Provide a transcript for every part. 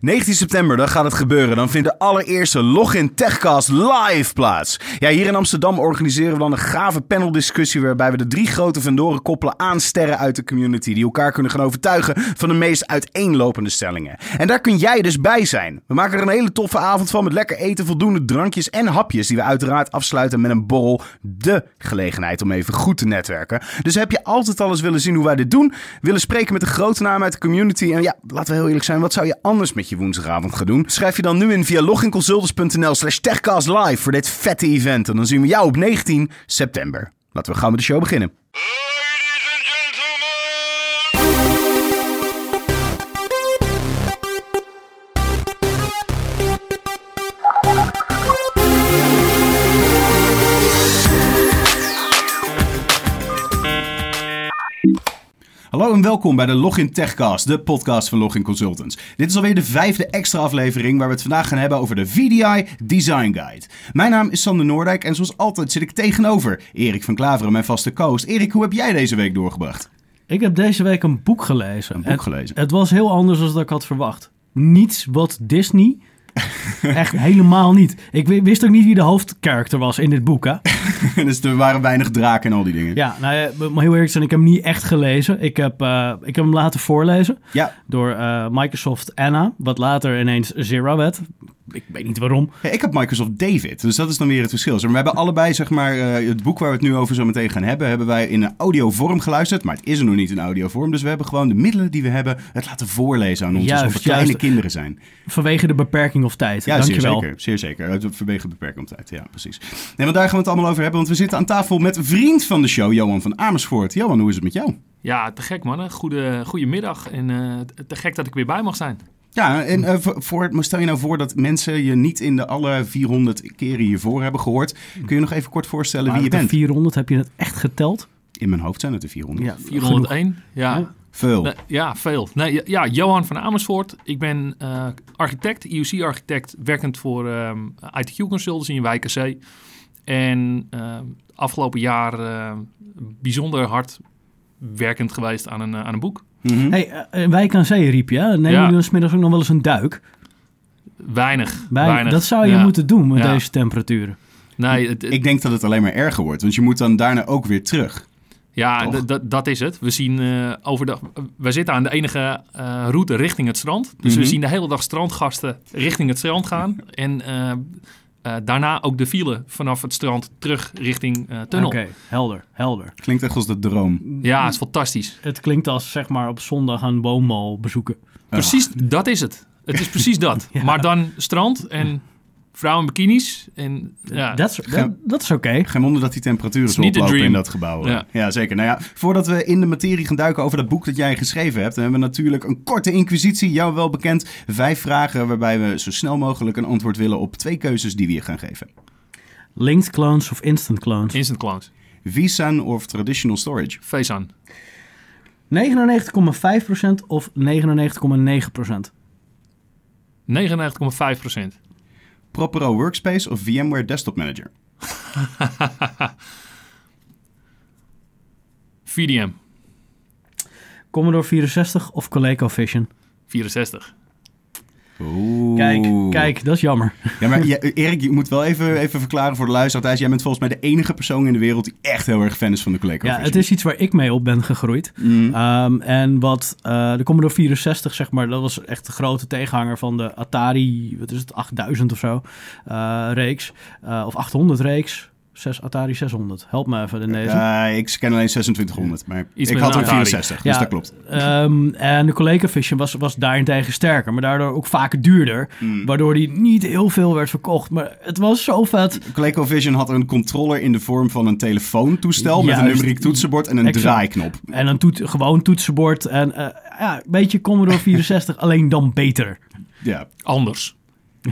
19 september, dan gaat het gebeuren. Dan vindt de allereerste Login Techcast live plaats. Ja, hier in Amsterdam organiseren we dan een gave paneldiscussie... waarbij we de drie grote vendoren koppelen aan sterren uit de community... die elkaar kunnen gaan overtuigen van de meest uiteenlopende stellingen. En daar kun jij dus bij zijn. We maken er een hele toffe avond van met lekker eten, voldoende drankjes en hapjes... die we uiteraard afsluiten met een borrel. De gelegenheid om even goed te netwerken. Dus heb je altijd al eens willen zien hoe wij dit doen... willen spreken met de grote namen uit de community... en ja, laten we heel eerlijk zijn, wat zou je anders met je woensdagavond gaan doen? Schrijf je dan nu in via loginconsultants.nl slash techcastlive voor dit vette event. En dan zien we jou op 19 september. Laten we gauw met de show beginnen. Hallo en welkom bij de Login Techcast, de podcast van Login Consultants. Dit is alweer de vijfde extra aflevering waar we het vandaag gaan hebben over de VDI Design Guide. Mijn naam is Sander Noordijk en zoals altijd zit ik tegenover Erik van Klaveren, mijn vaste co-host. Erik, hoe heb jij deze week doorgebracht? Ik heb deze week een boek gelezen. Een boek Het- gelezen. Het was heel anders dan ik had verwacht. Niets wat Disney. Echt helemaal niet. Ik wi- wist ook niet wie de hoofdkarakter was in dit boek. Hè? dus er waren weinig draken en al die dingen. Ja, nou ja, maar heel eerlijk zijn, ik heb hem niet echt gelezen. Ik heb, eh, ik heb hem laten voorlezen Ja, door eh, Microsoft Anna, wat later ineens Zero werd. Ik weet niet waarom. Ja, ik heb Microsoft David, dus dat is dan weer het verschil. Zeg maar, We hebben allebei, zeg maar, eh, het boek waar we het nu over zo meteen gaan hebben, hebben wij in een audiovorm geluisterd. Maar het is er nog niet in audiovorm, dus we hebben gewoon de middelen die we hebben het laten voorlezen aan ons, Juist, alsof we kleine juist. kinderen zijn. Vanwege de beperking of tijd. Ja, zeer zeker. Zeer zeker. Vanwege beperking op tijd, ja, precies. Nee, want daar gaan we het allemaal over hebben, want we zitten aan tafel met een vriend van de show, Johan van Amersfoort. Johan, hoe is het met jou? Ja, te gek man. Goede, goedemiddag en eh, te gek dat ik weer bij mag zijn. Ja, en eh, voor, maar stel je nou voor dat mensen je niet in de alle 400 keren hiervoor hebben gehoord. Kun je nog even kort voorstellen wie je bent? er 400, heb je het echt geteld? In mijn hoofd zijn het er 400. Ja, 401. Ja, Ja. Veel. Nee, ja veel. Nee, ja, Johan van Amersfoort. Ik ben eh, architect, IOC-architect, werkend voor ehm ITQ Consultants in WKC. En ehm, afgelopen jaar eh, bijzonder hard werkend geweest aan een, eh, aan een boek. Mhm. Hey, eh, Wijk aan Zee riep je. hè? Nemen Ja. jullie dan 's middags ook nog wel eens een duik? Weinig. Bij- weinig. Dat zou je Ja. moeten doen met Ja. deze temperaturen. Nee, het, het- Ik denk dat het alleen maar erger wordt, want je moet dan daarna ook weer terug. Ja, dat is het. We zien uh, overdag. We zitten aan de enige uh, route richting het strand. Dus Mhm. we zien de hele dag strandgasten richting het strand gaan. En uh, uh, daarna ook de file vanaf het strand terug richting uh, tunnel. Oké, helder, helder. Klinkt echt als de droom. Ja, het is fantastisch. Het klinkt als zeg maar op zondag een boommal bezoeken. Precies, dat is het. Het is precies dat. Ja. Maar dan strand en vrouwen in bikinis. En, ja. Dat is- dat- Dat is oké. Geen wonder dat die temperaturen zo oplopen in dat gebouw. Ja. Ja. zeker. Nou ja, voordat we in de materie gaan duiken over dat boek dat jij geschreven hebt, hebben we natuurlijk een korte inquisitie, jou wel bekend. Vijf vragen waarbij we zo snel mogelijk een antwoord willen op twee keuzes die we je gaan geven. Linked clones of instant clones? Instant clones. vSAN of traditional storage? Aan. 99,5% of 99,9%? 99,5 procent. Propero Workspace of VMware Desktop Manager? VDM. Commodore 64 of ColecoVision? 64. Oeh. Kijk, kijk, dat is jammer. Ja, maar ja, Erik, je moet wel even, even verklaren voor de luisteraars. Jij bent volgens mij de enige persoon in de wereld die echt heel erg fan is van de Coleco Ja, het is iets waar ik mee op ben gegroeid. Mm. Ehm, en wat eh, de Commodore 64, zeg maar, dat was echt de grote tegenhanger van de Atari, wat is het, 8000 of zo, eh, reeks. Eh, of 800 reeks. 6, Atari 600. Help me even in deze. Ja, ik ken alleen 2600, maar Iets ik had een er Atari. 64, dus Ja. dat klopt. Ehm, en de ColecoVision was, was daarentegen sterker, maar daardoor ook vaak duurder. Mm. Waardoor die niet heel veel werd verkocht. Maar het was zo vet. ColecoVision had een controller in de vorm van een telefoontoestel met een Juist. numeriek toetsenbord en een Exact. draaiknop. En een toet, gewoon toetsenbord. En eh, ja, een beetje Commodore 64, alleen dan beter. Ja. Anders.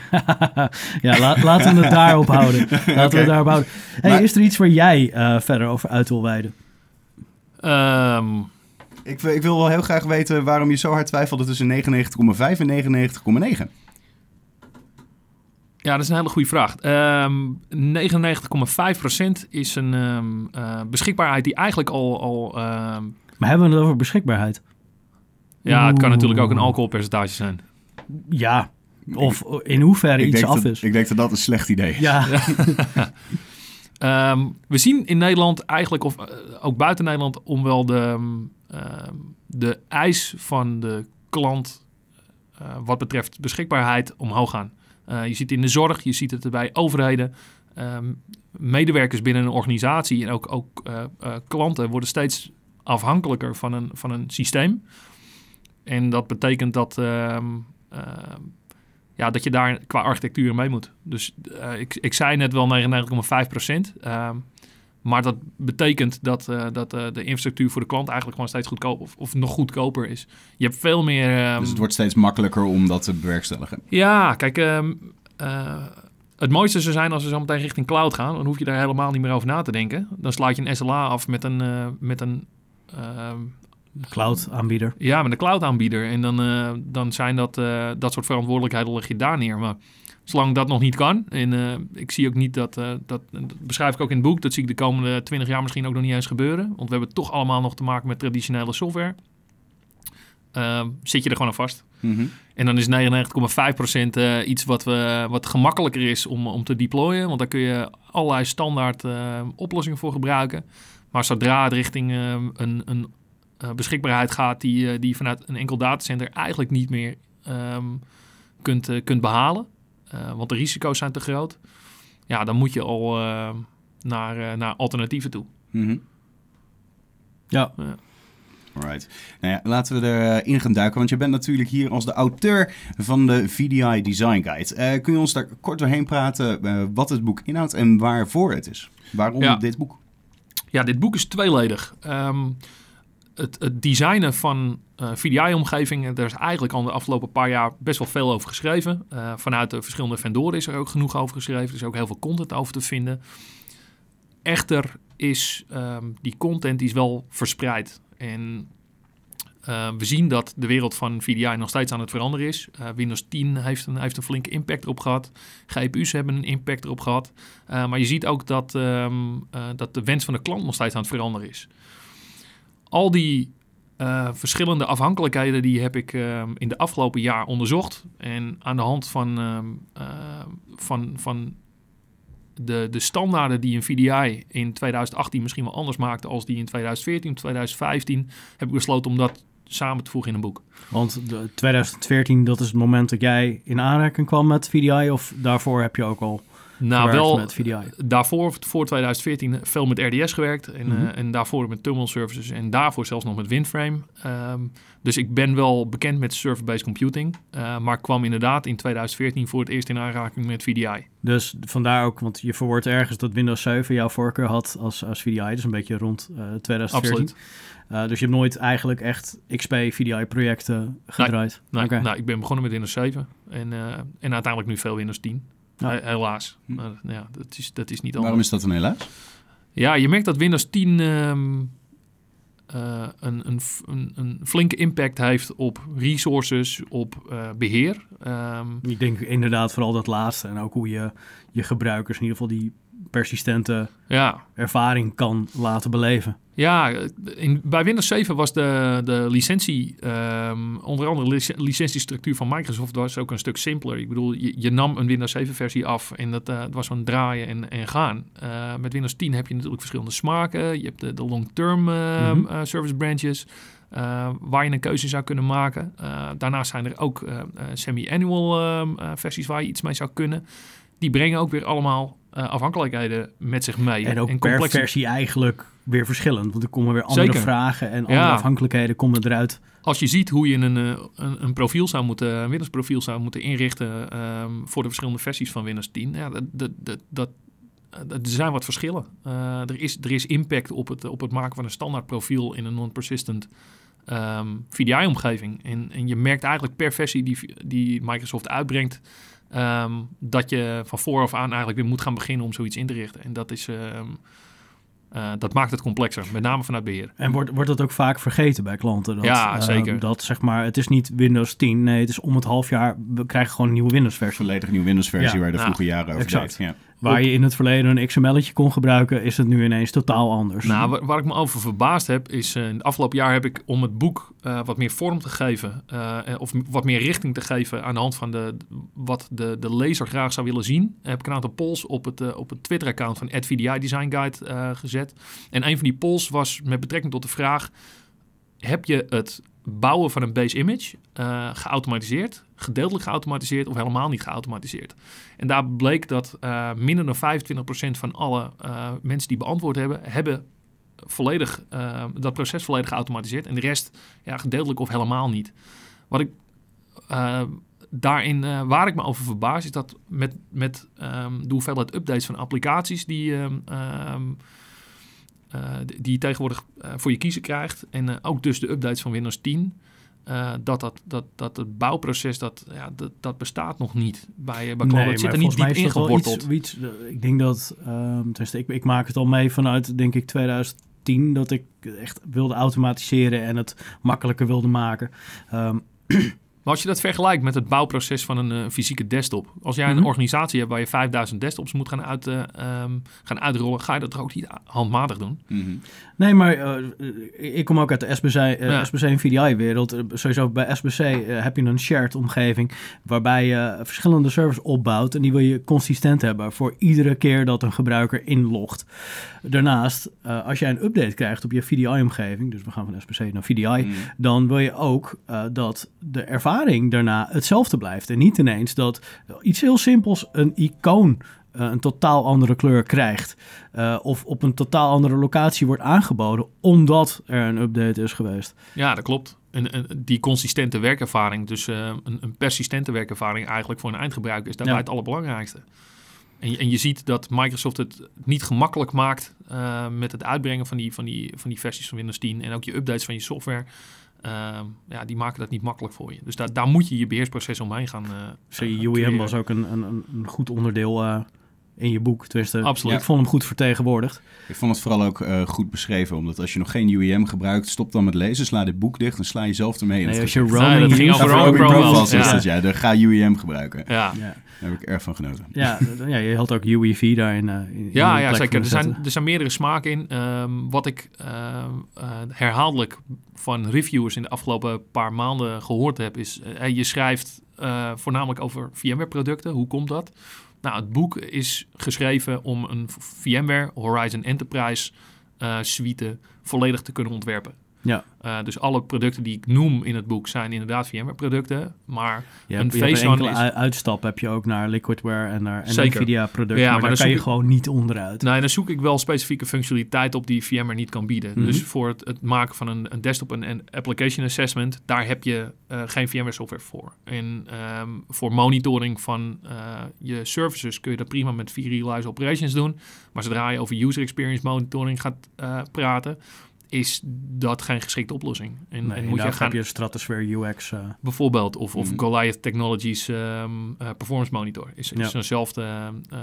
Ja, la- laten we het daarop houden. Laten we Oké. het daarop houden. Hey, Maar- is er iets waar jij eh, verder over uit wil wijden? Ehm, Ik, wil- ik wil wel heel graag weten waarom je zo hard twijfelde tussen 99,5 en 99,9. Ja, dat is een hele goede vraag. Ehm 99,5% is een ehm, eh, beschikbaarheid die eigenlijk al... al ehm, Maar hebben we het over beschikbaarheid? ja, het kan natuurlijk ook een alcoholpercentage zijn. Ja, of in hoeverre Ik iets af dat, is. ik denk dat dat een slecht idee is. Ja, Ehm, we zien in Nederland eigenlijk, of eh, ook buiten Nederland, om wel de, ehm, de eis van de klant eh, wat betreft beschikbaarheid omhoog gaan. Eh, je ziet het in de zorg, je ziet het bij overheden. Ehm, medewerkers binnen een organisatie en ook, ook eh, eh, klanten worden steeds afhankelijker van een, van een systeem. En dat betekent dat, ehm, ehm, ja, dat je daar qua architectuur mee moet. Dus eh, ik, ik zei net wel 99,5 procent. ehm, maar dat betekent dat, eh, dat eh, de infrastructuur voor de klant eigenlijk gewoon steeds goedkoper of, of nog goedkoper is. Je hebt veel meer. ehm, Dus het wordt steeds makkelijker om dat te bewerkstelligen. ja, kijk, ehm, eh, het mooiste zou zijn als we zo meteen richting cloud gaan. Dan hoef je daar helemaal niet meer over na te denken. Dan sluit je een SLA af met een, met een, ehm, cloud aanbieder. ja, met een cloud aanbieder. En dan, eh, dan zijn dat, eh, dat soort verantwoordelijkheden leg je daar neer. Maar zolang dat nog niet kan, en eh, ik zie ook niet dat, eh, dat, dat beschrijf ik ook in het boek, dat zie ik de komende 20 jaar misschien ook nog niet eens gebeuren. Want we hebben toch allemaal nog te maken met traditionele software. Ehm, zit je er gewoon aan vast. Mhm. En dan is 99,5% eh, iets wat, we, wat gemakkelijker is om, om te deployen. Want daar kun je allerlei standaard eh, oplossingen voor gebruiken. Maar zodra het richting eh, een, een beschikbaarheid gaat die, eh, die je vanuit een enkel datacenter eigenlijk niet meer ehm, kunt, eh, kunt behalen. eh, want de risico's zijn te groot. Ja, dan moet je al eh, naar, eh, naar alternatieven toe. Mhm. Ja, Alright. Nou ja, laten we erin gaan duiken, want je bent natuurlijk hier als de auteur van de VDI Design Guide. Eh, kun je ons daar kort doorheen praten eh, wat het boek inhoudt en waarvoor het is? Waarom Ja. dit boek? Ja, dit boek is tweeledig. Ehm, het, designen van eh, VDI-omgevingen, daar is eigenlijk al de afgelopen paar jaar best wel veel over geschreven. Eh, vanuit de verschillende vendoren is er ook genoeg over geschreven. Er is ook heel veel content over te vinden. Echter is ehm, die content is wel verspreid. En eh, we zien dat de wereld van VDI nog steeds aan het veranderen is. Windows 10 heeft een, heeft een flinke impact erop gehad. GPU's hebben een impact erop gehad. Maar je ziet ook dat, uh, dat de wens van de klant nog steeds aan het veranderen is. Al die uh, verschillende afhankelijkheden die heb ik um, in de afgelopen jaar onderzocht. En aan de hand van, um, van, van de, de standaarden die een VDI in 2018 misschien wel anders maakte als die in 2014, 2015, heb ik besloten om dat samen te voegen in een boek. Want de 2014, dat is het moment dat jij in aanraking kwam met VDI, of daarvoor heb je ook al nou, wel met VDI? Daarvoor, voor 2014, veel met RDS gewerkt en, mm -hmm. uh, en daarvoor met Terminal Services en daarvoor zelfs nog met WinFrame. Um, dus ik ben wel bekend met server-based computing, uh, maar kwam inderdaad in 2014 voor het eerst in aanraking met VDI. Dus vandaar ook, want je verwoordt ergens dat Windows 7 jouw voorkeur had als, als VDI, dus een beetje rond uh, 2014. Absoluut. Uh, dus je hebt nooit eigenlijk echt XP VDI projecten gedraaid? Nee, nee, okay. nou, ik ben begonnen met Windows 7 en, uh, en uiteindelijk nu veel Windows 10. Ja. Helaas. Maar, ja, dat, is, dat is niet Waarom is dat een helaas? Ja, je merkt dat Windows 10 um, uh, een, een, een, een, flinke impact heeft op resources, op uh, beheer. Um, ik denk inderdaad vooral dat laatste en ook hoe je je gebruikers in ieder geval die persistente ja. ervaring kan laten beleven. Ja, in, bij Windows 7 was de, de licentie, um, onder andere lic licentiestructuur van Microsoft was ook een stuk simpeler. Ik bedoel, je, je nam een Windows 7 versie af en dat uh, was van draaien en, en gaan. Uh, met Windows 10 heb je natuurlijk verschillende smaken. Je hebt de, de long-term uh, mm -hmm. service branches. Uh, waar je een keuze zou kunnen maken. Uh, daarnaast zijn er ook uh, semi-annual versies waar je iets mee zou kunnen. Die brengen ook weer allemaal afhankelijkheden met zich mee. En ook en per versie eigenlijk weer verschillend. Want er komen weer andere Zeker. vragen en andere ja. afhankelijkheden komen eruit. Als je ziet hoe je een, een, een profiel zou moeten, een Windows profiel zou moeten inrichten um, voor de verschillende versies van Windows 10. Ja, dat, dat, dat, dat er zijn wat verschillen. Uh, er, is, er is impact op het, op het maken van een standaard profiel in een non-persistent um, VDI-omgeving. En, en je merkt eigenlijk per versie die, die Microsoft uitbrengt... Um, dat je van vooraf aan eigenlijk weer moet gaan beginnen om zoiets in te richten. En dat, is, um, uh, dat maakt het complexer, met name vanuit beheer. En wordt, wordt dat ook vaak vergeten bij klanten? Dat, ja, zeker. Uh, dat zeg maar, het is niet Windows 10, nee, het is om het half jaar, we krijgen gewoon een nieuwe Windows-versie. Volledig nieuwe Windows-versie ja. waar je de vroege ja, jaren over exact. deed. Ja. Waar je in het verleden een XML'tje kon gebruiken, is het nu ineens totaal anders. Nou, waar, waar ik me over verbaasd heb, is uh, in het afgelopen jaar heb ik om het boek uh, wat meer vorm te geven, uh, of wat meer richting te geven aan de hand van de, wat de, de lezer graag zou willen zien, heb ik een aantal polls op het, op het Twitter-account van VDI Design Guide gezet. En een van die polls was met betrekking tot de vraag, heb je het bouwen van een base image uh, geautomatiseerd, gedeeltelijk geautomatiseerd of helemaal niet geautomatiseerd. En daar bleek dat uh, minder dan 25% van alle uh, mensen die beantwoord hebben, hebben volledig, dat proces volledig geautomatiseerd. En de rest ja, gedeeltelijk of helemaal niet. Wat ik daarin, waar ik me over verbaas, is dat met, met um, de hoeveelheid updates van applicaties die. Um, uh, die je tegenwoordig uh, voor je kiezen krijgt. En uh, ook dus de updates van Windows 10. dat, dat, dat, dat het bouwproces, dat, ja, dat, dat bestaat nog niet bij, bij Cloud. Nee, het zit er niet diep ingeworteld. Iets, iets, ik denk dat, um, ik, ik maak het al mee vanuit, denk ik, 2010... dat ik echt wilde automatiseren en het makkelijker wilde maken. Um, Maar als je dat vergelijkt met het bouwproces van een uh, fysieke desktop. Als jij een Mhm. mm -hmm. organisatie hebt waar je 5000 desktops moet gaan, uit, uh, um, gaan uitrollen, ga je dat toch ook niet handmatig doen? Mm -hmm. Nee, maar uh, ik kom ook uit de SBC, Ja. SBC en VDI-wereld. sowieso bij SBC heb je een shared omgeving waarbij je verschillende servers opbouwt en die wil je consistent hebben voor iedere keer dat een gebruiker inlogt. Daarnaast, uh, als jij een update krijgt op je VDI-omgeving, dus we gaan van SBC naar VDI, Mhm. dan wil je ook uh, dat de ervaring daarna hetzelfde blijft. En niet ineens dat iets heel simpels, een icoon, uh, een totaal andere kleur krijgt. Of op een totaal andere locatie wordt aangeboden, omdat er een update is geweest. Ja, dat klopt. En, en die consistente werkervaring, dus een, een, persistente werkervaring eigenlijk voor een eindgebruiker, is daarbij Ja. het allerbelangrijkste. En je, en je ziet dat Microsoft het niet gemakkelijk maakt uh, met het uitbrengen van die, van, die, van die versies van Windows 10 en ook je updates van je software. Uh, ja, die maken dat niet makkelijk voor je. Dus daar, daar moet je je beheersproces omheen gaan. Uh, Zo, UEM was ook een, een, een goed onderdeel uh, in je boek. Tenminste, Absoluut. ik vond hem goed vertegenwoordigd. Ik vond het vooral ook uh, goed beschreven, omdat als je nog geen UEM gebruikt, stop dan met lezen, sla dit boek dicht en sla je zelf ermee Nee, als je roaming Nee, dat ging over Ja, voor roaming roaming profiles, profiles is ja. dat, ja. Daar ga UEM gebruiken. Ja. Ja, Daar heb ik erg van genoten. ja, ja, je had ook UEV daarin. uh, in, in Ja, ja zeker. Er zijn, er zijn meerdere smaken in. Ehm, wat ik ehm, eh, herhaaldelijk van reviewers in de afgelopen paar maanden gehoord heb, is eh, je schrijft eh, voornamelijk over VMware-producten. Hoe komt dat? Nou, het boek is geschreven om een VMware Horizon Enterprise eh, suite volledig te kunnen ontwerpen. Ja. Uh, dus alle producten die ik noem in het boek zijn inderdaad VMware-producten. Maar Je een hebt, je hebt een face-on enkele is... ui- uitstap heb je ook naar Liquidware en naar Zeker. NVIDIA-producten. Ja, maar, maar daar kan je ik- gewoon niet onderuit. Nee, dan zoek ik wel specifieke functionaliteit op die VMware niet kan bieden. Mhm. Dus voor het, het maken van een, een desktop en een application assessment, daar heb je eh, geen VMware software voor. En ehm, voor monitoring van eh, je services kun je dat prima met vRealize Operations doen. Maar zodra je over user experience monitoring gaat eh, praten, is dat geen geschikte oplossing. En, Nee, en moet je gaan heb je Stratosphere UX. eh, bijvoorbeeld of, of Mhm. Goliath Technologies ehm, eh, Performance Monitor is, is Ja. eenzelfde eh,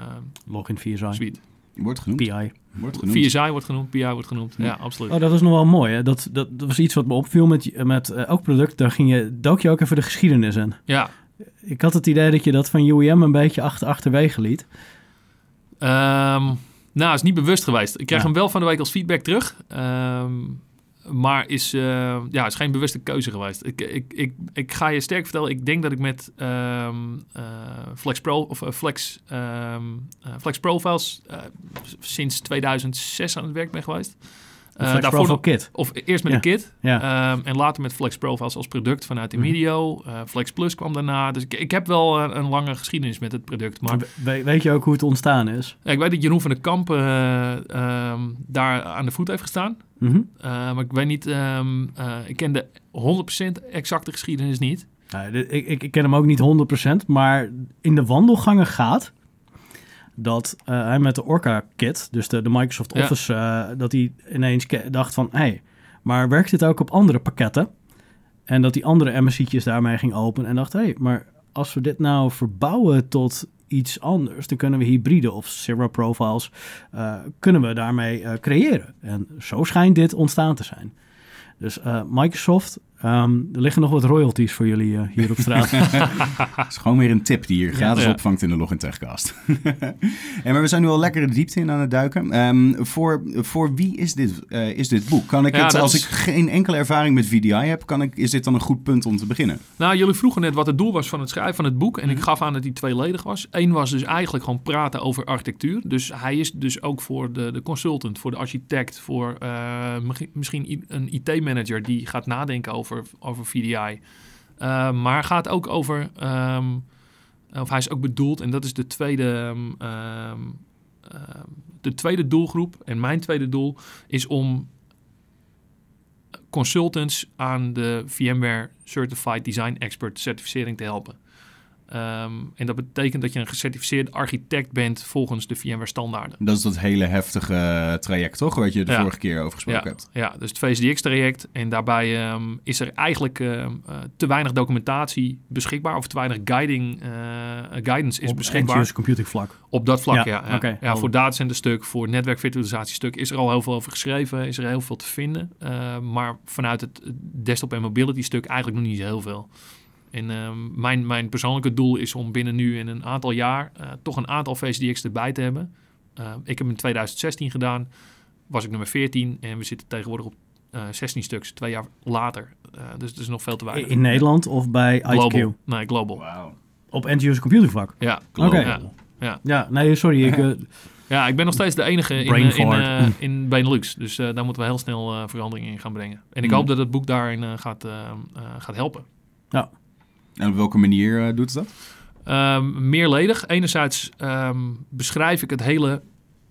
login VSI, suite. Wordt genoemd. PI. Wordt genoemd. VSI wordt genoemd, PI wordt genoemd. Ja, absoluut. Oh, dat was nog wel mooi. Hè? Dat, dat, dat was iets wat me opviel met, met eh, elk product. Daar ging je, dook je ook even de geschiedenis in. Ja, Ik had het idee dat je dat van UEM een beetje achter, achterwege liet. Ehm, nou, is niet bewust geweest. Ik krijg Ja. hem wel van de week als feedback terug. Ehm, maar is, eh, ja, is geen bewuste keuze geweest. Ik, ik, ik, ik ga je sterk vertellen, ik denk dat ik met eh, Flex Pro of eh, Flex, ehm, eh, Flex Profiles sinds 2006 aan het werk ben geweest. Eh, Flex daarvoor Kit. Of eerst met Ja. een kit. Ja. Ehm, en later met Flex Profiles als product vanuit. Imedio. Eh, Flex Plus kwam daarna. Dus ik, ik heb wel een, een lange geschiedenis met het product. Maar We- weet je ook hoe het ontstaan is? ja, ik weet dat Jeroen van der Kamp eh, ehm, daar aan de voet heeft gestaan. Mhm. Eh, maar ik weet niet, ehm, eh, ik ken de 100% exacte geschiedenis niet. Nou, ik, ik ken hem ook niet 100%, maar in de wandelgangen gaat dat eh, hij met de Orca-kit, dus de, de Microsoft Ja. Office, eh, dat hij ineens dacht van, hé, hey, maar werkt dit ook op andere pakketten? En dat die andere MSI'tjes daarmee ging openen en dacht, hé, hey, maar als we dit nou verbouwen tot iets anders, dan kunnen we hybride of zero profiles, eh, kunnen we daarmee creëren. En zo schijnt dit ontstaan te zijn. Dus Microsoft Ehm, er liggen nog wat royalties voor jullie eh, hier op straat. Dat is gewoon weer een tip die je gratis Ja. opvangt in de Login Techcast. en maar we zijn nu al lekker de diepte in aan het duiken. Ehm, voor, voor wie is dit, eh, is dit boek? Kan ik Ja, het, als is- ik geen enkele ervaring met VDI heb, kan ik, is dit dan een goed punt om te beginnen? Nou, jullie vroegen net wat het doel was van het schrijven van het boek. En Mhm. ik gaf aan dat die tweeledig was. Eén was dus eigenlijk gewoon praten over architectuur. Dus hij is dus ook voor de, de consultant, voor de architect, voor eh, misschien- een IT-manager die gaat nadenken over, over VDI. Eh, maar gaat ook over, ehm, of hij is ook bedoeld, en dat is de tweede, ehm, ehm, ehm, de tweede doelgroep. En mijn tweede doel is om consultants aan de VMware Certified Design Expert certificering te helpen. Ehm, en dat betekent dat je een gecertificeerd architect bent volgens de VMware standaarden. Dat is dat hele heftige eh, traject, toch? Wat je de Ja. vorige keer over gesproken Ja, hebt. ja, dus het VSDX-traject. En daarbij ehm, is er eigenlijk ehm, eh, te weinig documentatie beschikbaar. Of te weinig guiding, eh, guidance is op beschikbaar. end-user computing vlak. Op dat vlak, Ja, ja. ja. oké, ja voor datacenterstuk, voor netwerkvirtualisatiestuk is er al heel veel over geschreven. Is er heel veel te vinden. Eh, maar vanuit het desktop en mobility stuk eigenlijk nog niet heel veel. En ehm, mijn, mijn persoonlijke doel is om binnen nu in een aantal jaar eh, toch een aantal VSDX erbij te hebben. Eh, ik heb hem in 2016 gedaan, was ik nummer 14 en we zitten tegenwoordig op eh 16 stuks, twee jaar later. Eh, dus het is nog veel te weinig. In Nederland of bij ITQ? global. Nee, global. Wauw. Op end-user computing vlak. Ja. Oké. Ja. Ja. Ja, nee, sorry. Ik, eh, Ja, ik ben nog steeds de enige in, eh, in, eh, in Benelux. Dus eh, daar moeten we heel snel eh, verandering in gaan brengen. En ik Mm. hoop dat het boek daarin eh, gaat, eh, eh, gaat helpen. En op welke manier eh, doet het dat? Ehm, meerledig. Enerzijds ehm, beschrijf ik het hele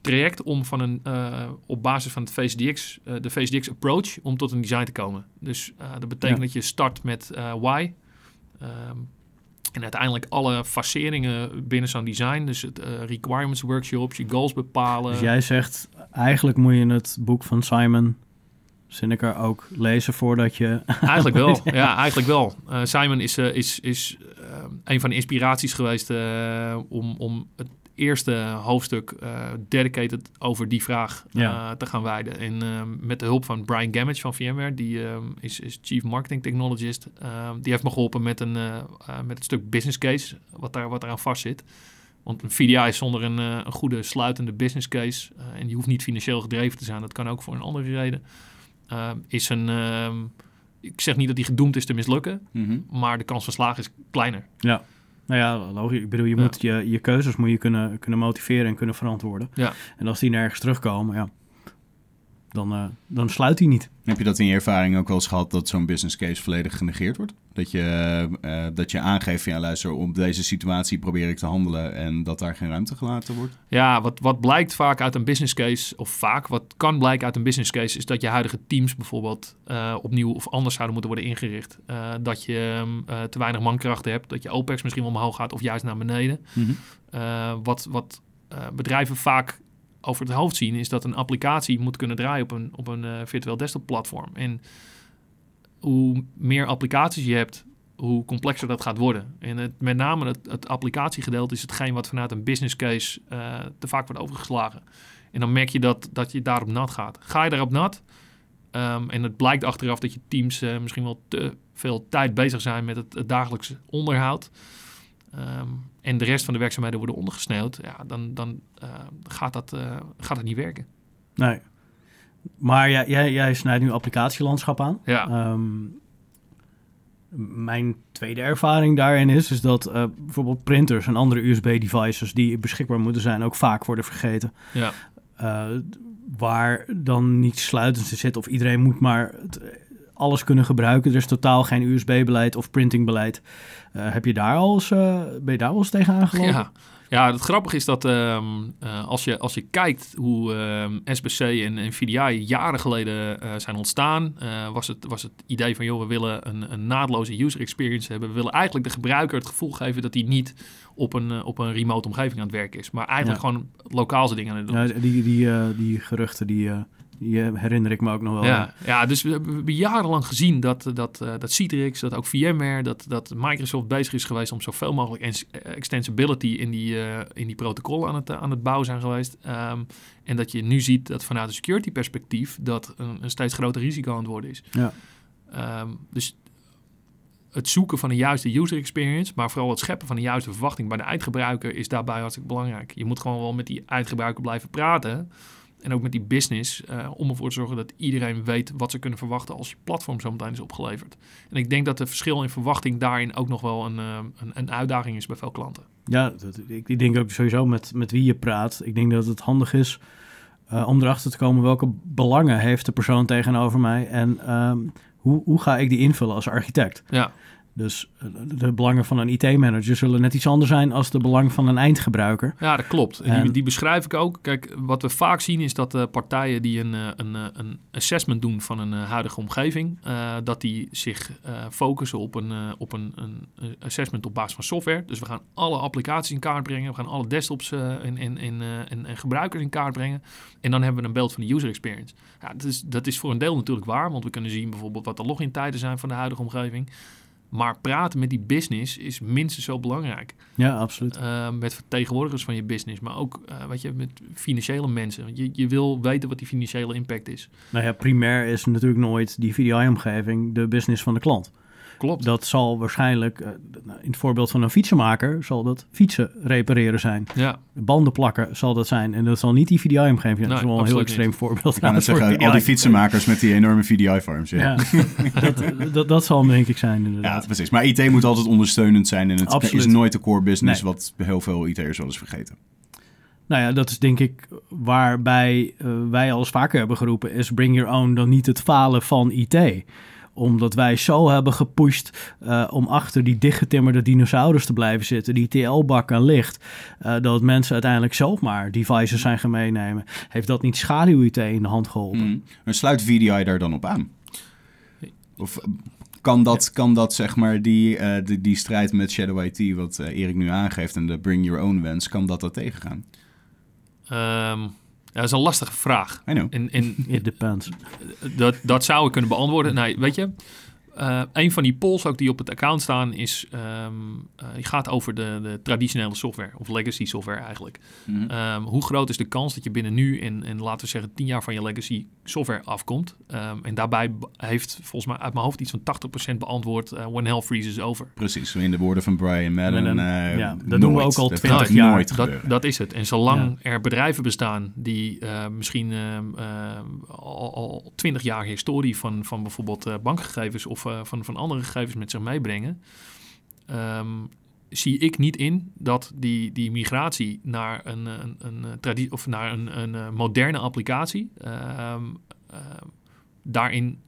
traject om van een, eh, op basis van het VSDX, eh, de VSDX approach, om tot een design te komen. Dus eh, dat betekent Ja. dat je start met eh, why. Ehm, en uiteindelijk alle faceringen binnen zo'n design. Dus het requirements workshops, je goals bepalen. dus jij zegt, eigenlijk moet je het boek van Simon Sineker ook lezen voordat je... Eigenlijk wel, ja, eigenlijk wel. Eh, Simon is, eh, is, is eh, een van de inspiraties geweest om, om het eerste hoofdstuk dedicated over die vraag Ja. te gaan wijden. En met de hulp van Brian Gamage van VMware, die is, is Chief Marketing Technologist, die heeft me geholpen met, een, met het stuk business case, wat, daar, wat eraan vast zit. Want een VDI is zonder een, een goede sluitende business case, en die hoeft niet financieel gedreven te zijn, dat kan ook voor een andere reden, eh, is een... ehm, ik zeg niet dat die gedoemd is te mislukken, Mhm. maar de kans van slagen is kleiner. Ja. Nou ja, logisch. Ik bedoel, je Ja. moet je, je keuzes moet je kunnen, kunnen motiveren en kunnen verantwoorden. Ja. En als die nergens terugkomen, ja, dan, eh, dan sluit die niet. Heb je dat in je ervaring ook wel eens gehad dat zo'n business case volledig genegeerd wordt? Dat je, eh, dat je aangeeft van ja, luister, op deze situatie probeer ik te handelen en dat daar geen ruimte gelaten wordt? Ja, wat, wat blijkt vaak uit een business case, of vaak wat kan blijken uit een business case, is dat je huidige teams bijvoorbeeld eh, opnieuw of anders zouden moeten worden ingericht. Eh, dat je eh, te weinig mankrachten hebt, dat je OPEX misschien wel omhoog gaat of juist naar beneden. Eh, wat wat bedrijven vaak over het hoofd zien, is dat een applicatie moet kunnen draaien op een, op een virtueel desktop platform. En hoe meer applicaties je hebt, hoe complexer dat gaat worden. En het, met name het, het applicatiegedeelte is hetgeen wat vanuit een business case eh, te vaak wordt overgeslagen. En dan merk je dat, dat je daarop nat gaat. Ga je daarop nat, ehm, en het blijkt achteraf dat je teams eh, misschien wel te veel tijd bezig zijn met het, dagelijkse onderhoud. ehm, en de rest van de werkzaamheden worden ondergesneeuwd, ja, dan, dan eh, gaat, dat, gaat het niet werken. Nee. Maar jij, jij, jij snijdt nu applicatielandschap aan. Ja, Ehm, mijn tweede ervaring daarin is, is dat eh, bijvoorbeeld printers en andere USB-devices die beschikbaar moeten zijn ook vaak worden vergeten. ja. Eh, waar dan niet sluitend zit of iedereen moet maar het, alles kunnen gebruiken. Er is totaal geen USB-beleid of printingbeleid. Eh heb je daar al eens, eh, ben je daar wel eens tegen aangelopen? Ja. Ja, het grappige is dat ehm, eh, als, je, als je kijkt hoe ehm, SBC en, en VDI jaren geleden eh, zijn ontstaan, eh, was, het, was het idee van, joh, we willen een, een naadloze user experience hebben. We willen eigenlijk de gebruiker het gevoel geven dat hij niet op een, op een remote omgeving aan het werken is, maar eigenlijk Ja. gewoon lokaal zijn dingen aan het doen. Ja, die, die, die geruchten, die, die eh, herinner ik me ook nog wel. Ja, ja, dus we, hebben jarenlang gezien dat, dat, eh, dat Citrix, dat ook VMware, dat, dat Microsoft bezig is geweest om zoveel mogelijk ens- eh, extensibility in die, eh, in die protocollen aan het, eh, aan het bouwen zijn geweest. Ehm, en dat je nu ziet dat vanuit een security perspectief dat een, een steeds groter risico aan het worden is. Ja. Ehm, dus het zoeken van de juiste user experience, maar vooral het scheppen van de juiste verwachting bij de eindgebruiker is daarbij hartstikke belangrijk. Je moet gewoon wel met die eindgebruiker blijven praten. En ook met die business, eh, om ervoor te zorgen dat iedereen weet wat ze kunnen verwachten als je platform zo meteen is opgeleverd. En ik denk dat de verschil in verwachting daarin ook nog wel een, eh, een, een uitdaging is bij veel klanten. Ja, dat, ik, ik denk ook sowieso met, met wie je praat. Ik denk dat het handig is eh, om erachter te komen welke belangen heeft de persoon tegenover mij en ehm, hoe, hoe ga ik die invullen als architect. Ja, Dus eh, de belangen van een IT-manager zullen net iets anders zijn als de belang van een eindgebruiker. Ja, dat klopt. En die, die beschrijf ik ook. Kijk, wat we vaak zien is dat eh, partijen die een, eh, een, een assessment doen van een huidige omgeving, dat die zich focussen op, een, op een, een assessment op basis van software. Dus we gaan alle applicaties in kaart brengen, we gaan alle desktops en, en, en, en, en gebruikers in kaart brengen. En dan hebben we een beeld van de user experience. Ja, dat, is, dat is voor een deel natuurlijk waar, want we kunnen zien bijvoorbeeld wat de login-tijden zijn van de huidige omgeving. Maar praten met die business is minstens zo belangrijk. Ja, absoluut. Uh, met vertegenwoordigers van je business, maar ook uh, weet je, met financiële mensen. Want Je, je wil weten wat die financiële impact is. Nou ja, primair is natuurlijk nooit die VDI-omgeving de business van de klant. Klopt. Dat zal waarschijnlijk, uh, in het voorbeeld van een fietsenmaker, zal dat fietsen repareren zijn. Ja. Banden plakken zal dat zijn. En dat zal niet die VDI-omgeving zijn. Nee, dat is wel een heel extreem niet. voorbeeld. Ik kan het zeggen, al die fietsenmakers met die enorme VDI-farms. Ja. Ja, dat, dat, dat zal denk ik zijn inderdaad. Ja, precies. Maar IT moet altijd ondersteunend zijn en het Absoluut. is nooit de core business, Nee. wat heel veel IT'ers wel eens vergeten. Nou ja, dat is denk ik waarbij uh, wij al eens vaker hebben geroepen... is bring your own dan niet het falen van IT omdat wij zo hebben gepusht uh, om achter die dichtgetimmerde dinosaurus te blijven zitten, die TL-bak aan licht, uh, dat mensen uiteindelijk zelf maar devices zijn gaan meenemen. Heeft dat niet schaduw-IT in de hand geholpen? Mm. Maar sluit VDI daar dan op aan? Of kan dat, kan dat zeg maar, die, uh, die, die strijd met Shadow IT, wat Erik nu aangeeft, en de bring your own wens, kan dat dat tegengaan? Um, dat is een lastige vraag. I know. En, en It depends. Dat, dat zou ik kunnen beantwoorden. Nee, weet je, uh, een van die polls ook die op het account staan is, um, uh, die gaat over de, de, traditionele software of legacy software eigenlijk. Mhm. Mm -hmm. um, hoe groot is de kans dat je binnen nu en, en laten we zeggen tien jaar van je legacy software afkomt? Um, en daarbij heeft volgens mij uit mijn hoofd iets van 80% beantwoord uh, when hell freezes over. Precies, in de woorden van Brian Madden. Madden, uh, ja, dat nooit. doen we ook al Dat 20 gaat jaar. Nooit dat, gebeuren. dat is het. En zolang ja. er bedrijven bestaan die uh, misschien uh, al, al 20 jaar historie van, van bijvoorbeeld uh, bankgegevens of uh, van, van andere gegevens met zich meebrengen, um, zie ik niet in dat die, die migratie naar een, een, een, tradi- of naar een, een, moderne applicatie um, daarin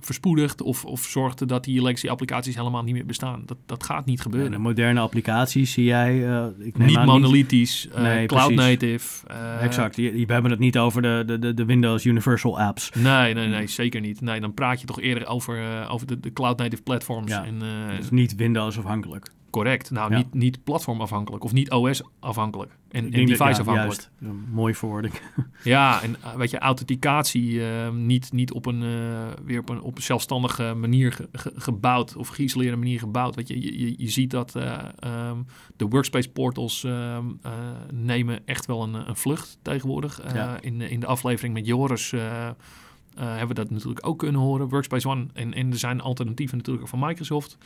verspoedigt of, of zorgt dat die legacy applicaties helemaal niet meer bestaan. Dat, dat gaat niet gebeuren. Moderne applicaties zie jij... Uh, ik neem niet aan monolithisch, niet... uh, nee, cloud precies. native. Uh, exact, we hebben het niet over de, de, de Windows Universal apps. Nee, nee, nee, zeker niet. Nee, dan praat je toch eerder over, over de, de cloud native platforms. Ja, en, dus niet Windows afhankelijk. Correct. Nou, ja. niet, niet platformafhankelijk of niet OS afhankelijk. En, en device dat, ja. Mooi verwoording. ja, en uh, weet je, authenticatie uh, niet, niet op een, uh, weer op een, op een zelfstandige manier ge, ge, gebouwd of geïsoleerde manier gebouwd. Weet je, je, je, je ziet dat um, de workspace portals um, nemen echt wel een, een vlucht tegenwoordig. Ja. in, in de aflevering met Joris hebben we dat natuurlijk ook kunnen horen. Workspace ONE. En, en er zijn alternatieven natuurlijk ook van Microsoft.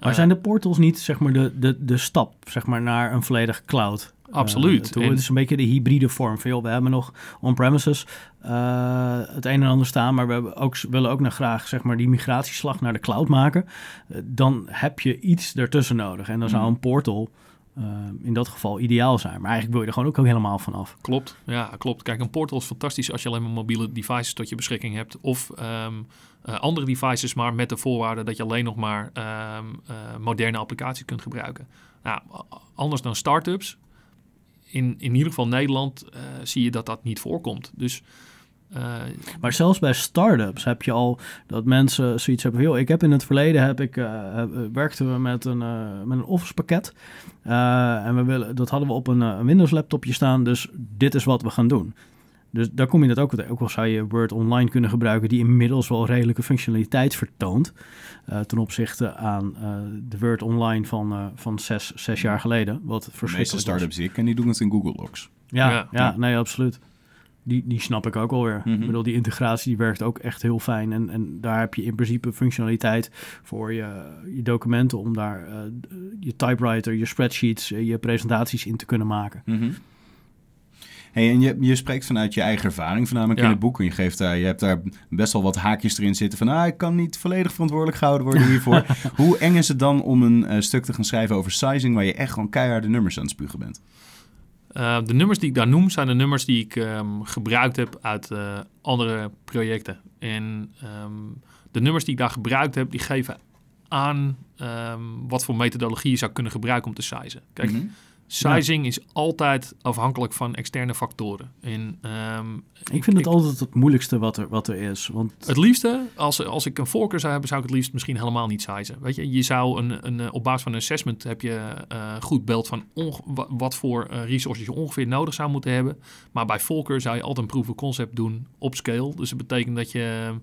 Maar uh, zijn de portals niet zeg maar de, de, de stap zeg maar, naar een volledig cloud? Absoluut. Uh, het is een beetje de hybride vorm. Van, joh, we hebben nog on-premises uh, het een en ander staan, maar we hebben ook, willen ook nog graag zeg maar, die migratieslag naar de cloud maken. Uh, dan heb je iets ertussen nodig. En dan zou een portal uh, in dat geval ideaal zijn. Maar eigenlijk wil je er gewoon ook, helemaal van af. Klopt, ja, klopt. Kijk, een portal is fantastisch als je alleen maar mobiele devices tot je beschikking hebt. Of um, uh, andere devices, maar met de voorwaarde dat je alleen nog maar um, uh, moderne applicaties kunt gebruiken. Nou, anders dan startups. In, in ieder geval Nederland uh, zie je dat dat niet voorkomt. Dus uh, maar zelfs bij start-ups heb je al dat mensen zoiets hebben. Joh, ik heb in het verleden heb ik, uh, werkten we met een, uh, met een Office pakket. en we willen, dat hadden we op een, een Windows laptopje staan. Dus dit is wat we gaan doen. Dus daar kom je dat ook tegen. Ook al zou je Word Online kunnen gebruiken, die inmiddels wel redelijke functionaliteit vertoont. Uh, ten opzichte aan uh, de Word Online van, uh, van zes, zes jaar geleden. Wat De meeste start-ups die ik ken, die doen het in Google Docs. Ja, ja, ja, nee, absoluut. Die, die snap ik ook alweer. Mhm. Ik bedoel, die integratie die werkt ook echt heel fijn. En, en daar heb je in principe functionaliteit voor je, je documenten om daar eh, je typewriter, je spreadsheets, eh, je presentaties in te kunnen maken. Mhm. Hey, en je, je spreekt vanuit je eigen ervaring, voornamelijk in Ja. het boek. En je, geeft daar, je hebt daar best wel wat haakjes erin zitten van... Ah, ik kan niet volledig verantwoordelijk gehouden worden hiervoor. Hoe eng is het dan om een eh, stuk te gaan schrijven over sizing... waar je echt gewoon keiharde nummers aan het spugen bent? Eh, de nummers die ik daar noem zijn de nummers die ik ehm, gebruikt heb uit eh, andere projecten. En ehm, de nummers die ik daar gebruikt heb, die geven aan ehm, wat voor methodologie je zou kunnen gebruiken om te sizen. Kijk, Mhm. Sizing is altijd afhankelijk van externe factoren. En ehm, Ik vind het ik- altijd het moeilijkste wat er, wat er is. Want Het liefste, als, als ik een voorkeur zou hebben, zou ik het liefst misschien helemaal niet sizen. Weet je, je zou een, een, eh, op basis van een assessment heb je eh goed beeld van wat voor eh, resources je ongeveer nodig zou moeten hebben. Maar bij voorkeur zou je altijd een proof of concept doen op scale. Dus dat betekent dat je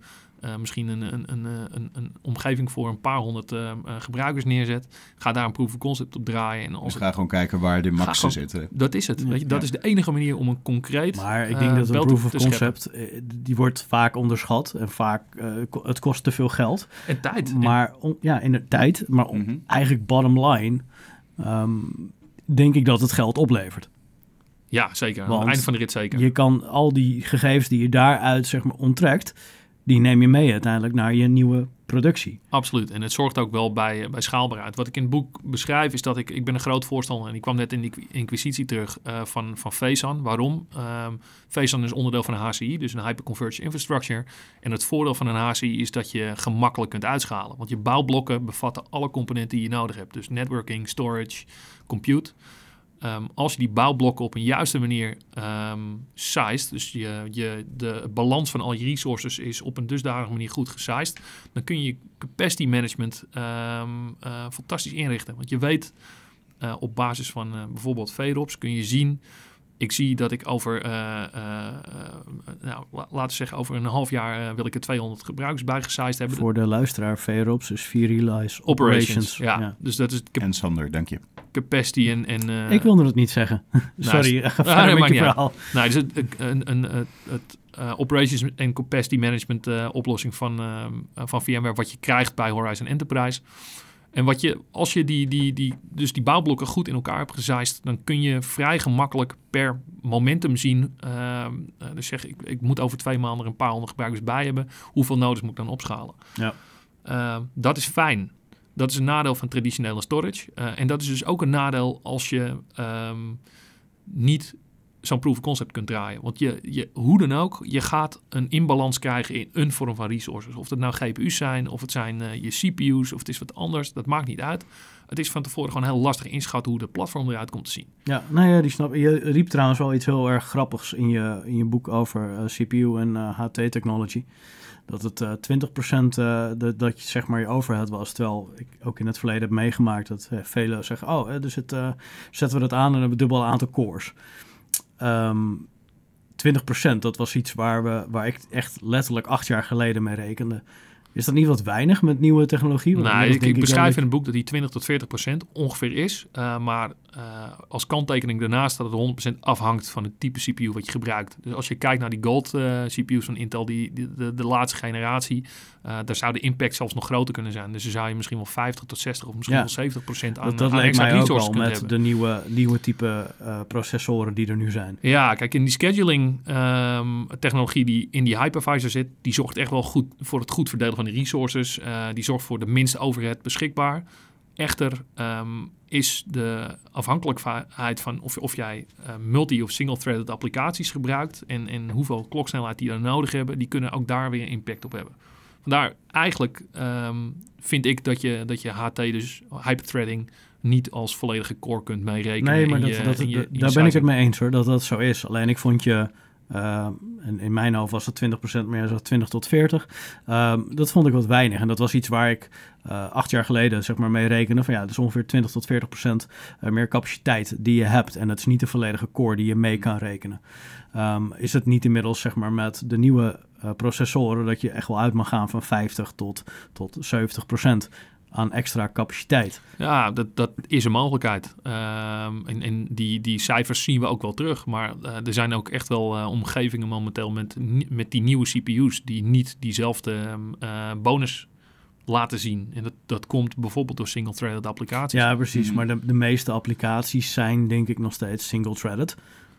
eh, misschien een, een, een, eh, een, een omgeving voor een paar honderd eh, gebruikers neerzet. Ga daar een proof of concept op draaien. En als Dus het, ga gewoon kijken waar de maxen gewoon- zitten. dat is het. Ja. Weet je, dat Ja. is de enige manier om een concreet Maar ik denk dat een proof of scheppen. concept, die wordt vaak onderschat. En vaak, eh, het kost te veel geld. En tijd. En- Maar on- ja, in de tijd, maar Mhm. eigenlijk bottom line, ehm, denk ik dat het geld oplevert. ja, zeker. Aan het einde van de rit zeker. Je kan al die gegevens die je daaruit zeg maar onttrekt, die neem je mee uiteindelijk naar je nieuwe productie. Absoluut. En het zorgt ook wel bij, eh, bij schaalbaarheid. Wat ik in het boek beschrijf is dat ik... Ik ben een groot voorstander en ik kwam net in die inquisitie terug eh, van, van. Waarom? FASAN is onderdeel van een HCI, dus een Hyperconverged Infrastructure. En het voordeel van een HCI is dat je gemakkelijk kunt uitschalen. Want je bouwblokken bevatten alle componenten die je nodig hebt. Dus networking, storage, compute. Ehm, als je die bouwblokken op een juiste manier ehm sized, dus je, je, de balans van al je resources is op een dusdanige manier goed gesized, dan kun je je capacity management ehm, eh, fantastisch inrichten. Want je weet eh, op basis van eh, bijvoorbeeld VROPS kun je zien. Ik zie dat ik over, eh, eh, eh, nou, la- laten we zeggen, over een half jaar wil ik er 200 gebruikers bijgesized hebben. Voor de luisteraar, VROPS is Realize operations. Operations. Ja. dus dat is En Sander, dank je. Capacity en... en eh, Ik wilde het niet zeggen. Sorry, is- ga verder met je verhaal. Nou, dus het, een, een, een, het eh, operations en capacity management eh, oplossing van, van VMware, wat je krijgt bij Horizon Enterprise. En wat je, als je die, die, die, dus die bouwblokken goed in elkaar hebt gezaaid, dan kun je vrij gemakkelijk per momentum zien. dus zeg, ik, ik moet over twee maanden er een paar honderd gebruikers bij hebben. Hoeveel nodig moet ik dan opschalen? Ja. Dat is fijn. Dat is een nadeel van traditionele storage. Eh, en dat is dus ook een nadeel als je ehm, niet zo'n proof of concept kunt draaien. Want je, je, hoe dan ook, je gaat een inbalans krijgen in een vorm van resources. Of het nou GPU's zijn, of het zijn eh, je CPU's, of het is wat anders. Dat maakt niet uit. Het is van tevoren gewoon heel lastig inschatten hoe het platform eruit komt te zien. Ja, nou ja, die snap Je riep trouwens wel iets heel erg grappigs in je, in je boek over eh, CPU en HT-technology. Dat het eh 20% eh, de, dat je zeg maar je overhead was. Terwijl ik ook in het verleden heb meegemaakt dat eh, velen zeggen... oh, eh, dus het, eh, zetten we dat aan en hebben we dubbel aantal cores. Ehm 20% dat was iets waar, we, waar ik echt letterlijk acht jaar geleden mee rekende. Is dat niet wat weinig met nieuwe technologie? Want Nou, inmiddels ik, beschrijf in het boek dat die 20 tot 40 procent ongeveer is. Uh, maar uh, als kanttekening daarnaast dat het 100 procent afhangt van het type CPU wat je gebruikt. Dus als je kijkt naar die Gold uh, CPU's van Intel, die, die de, de, laatste generatie, uh, daar zou de impact zelfs nog groter kunnen zijn. Dus dan zou je misschien wel 50 tot 60 of misschien Ja. wel 70 procent aan, Dat, dat aan lijkt extra mij ook met hebben. de nieuwe, nieuwe type uh, processoren die er nu zijn. Ja, kijk, in die scheduling um, technologie die in die hypervisor zit, die zorgt echt wel goed voor het goed verdelen van de resources. Uh, die zorgt voor de minste overhead beschikbaar. Echter um, is de afhankelijkheid van of, of jij uh, multi- of single-threaded applicaties gebruikt en, en hoeveel kloksnelheid die er nodig hebben, die kunnen ook daar weer impact op hebben. Vandaar eigenlijk um, vind ik dat je, dat je HT, dus hyperthreading, niet als volledige core kunt meerekenen. Nee, maar dat, je, dat, je daar ben ik het mee eens hoor, dat dat zo is. Alleen ik vond je, uh, en in mijn hoofd was het 20% meer, zo 20 tot 40. Um, dat vond ik wat weinig. En dat was iets waar ik uh, acht jaar geleden zeg maar mee rekende. Van ja, dat is ongeveer 20 tot 40% uh, meer capaciteit die je hebt. En dat is niet de volledige core die je mee kan rekenen. Um, is het niet inmiddels zeg maar met de nieuwe processoren dat je echt wel uit mag gaan van 50 tot, tot 70%. aan extra capaciteit. Ja, dat, dat is een mogelijkheid. Ehm, en en die, die cijfers zien we ook wel terug. Maar eh, er zijn ook echt wel eh, omgevingen momenteel met, met die nieuwe CPU's... die niet diezelfde ehm, eh, bonus laten zien. En dat, dat komt bijvoorbeeld door single-threaded applicaties. Ja, precies. Mhm. Maar de, de meeste applicaties zijn denk ik nog steeds single-threaded.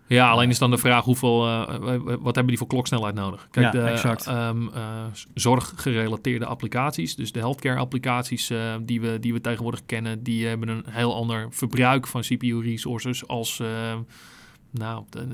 Ja, alleen is dan de vraag hoeveel, eh, w- w- wat hebben die voor kloksnelheid nodig? Kijk, Ja, de exact. ehm, eh, zorggerelateerde applicaties, dus de healthcare applicaties eh, die, we, die we tegenwoordig kennen, die hebben een heel ander verbruik van CPU resources als, eh, nou, een,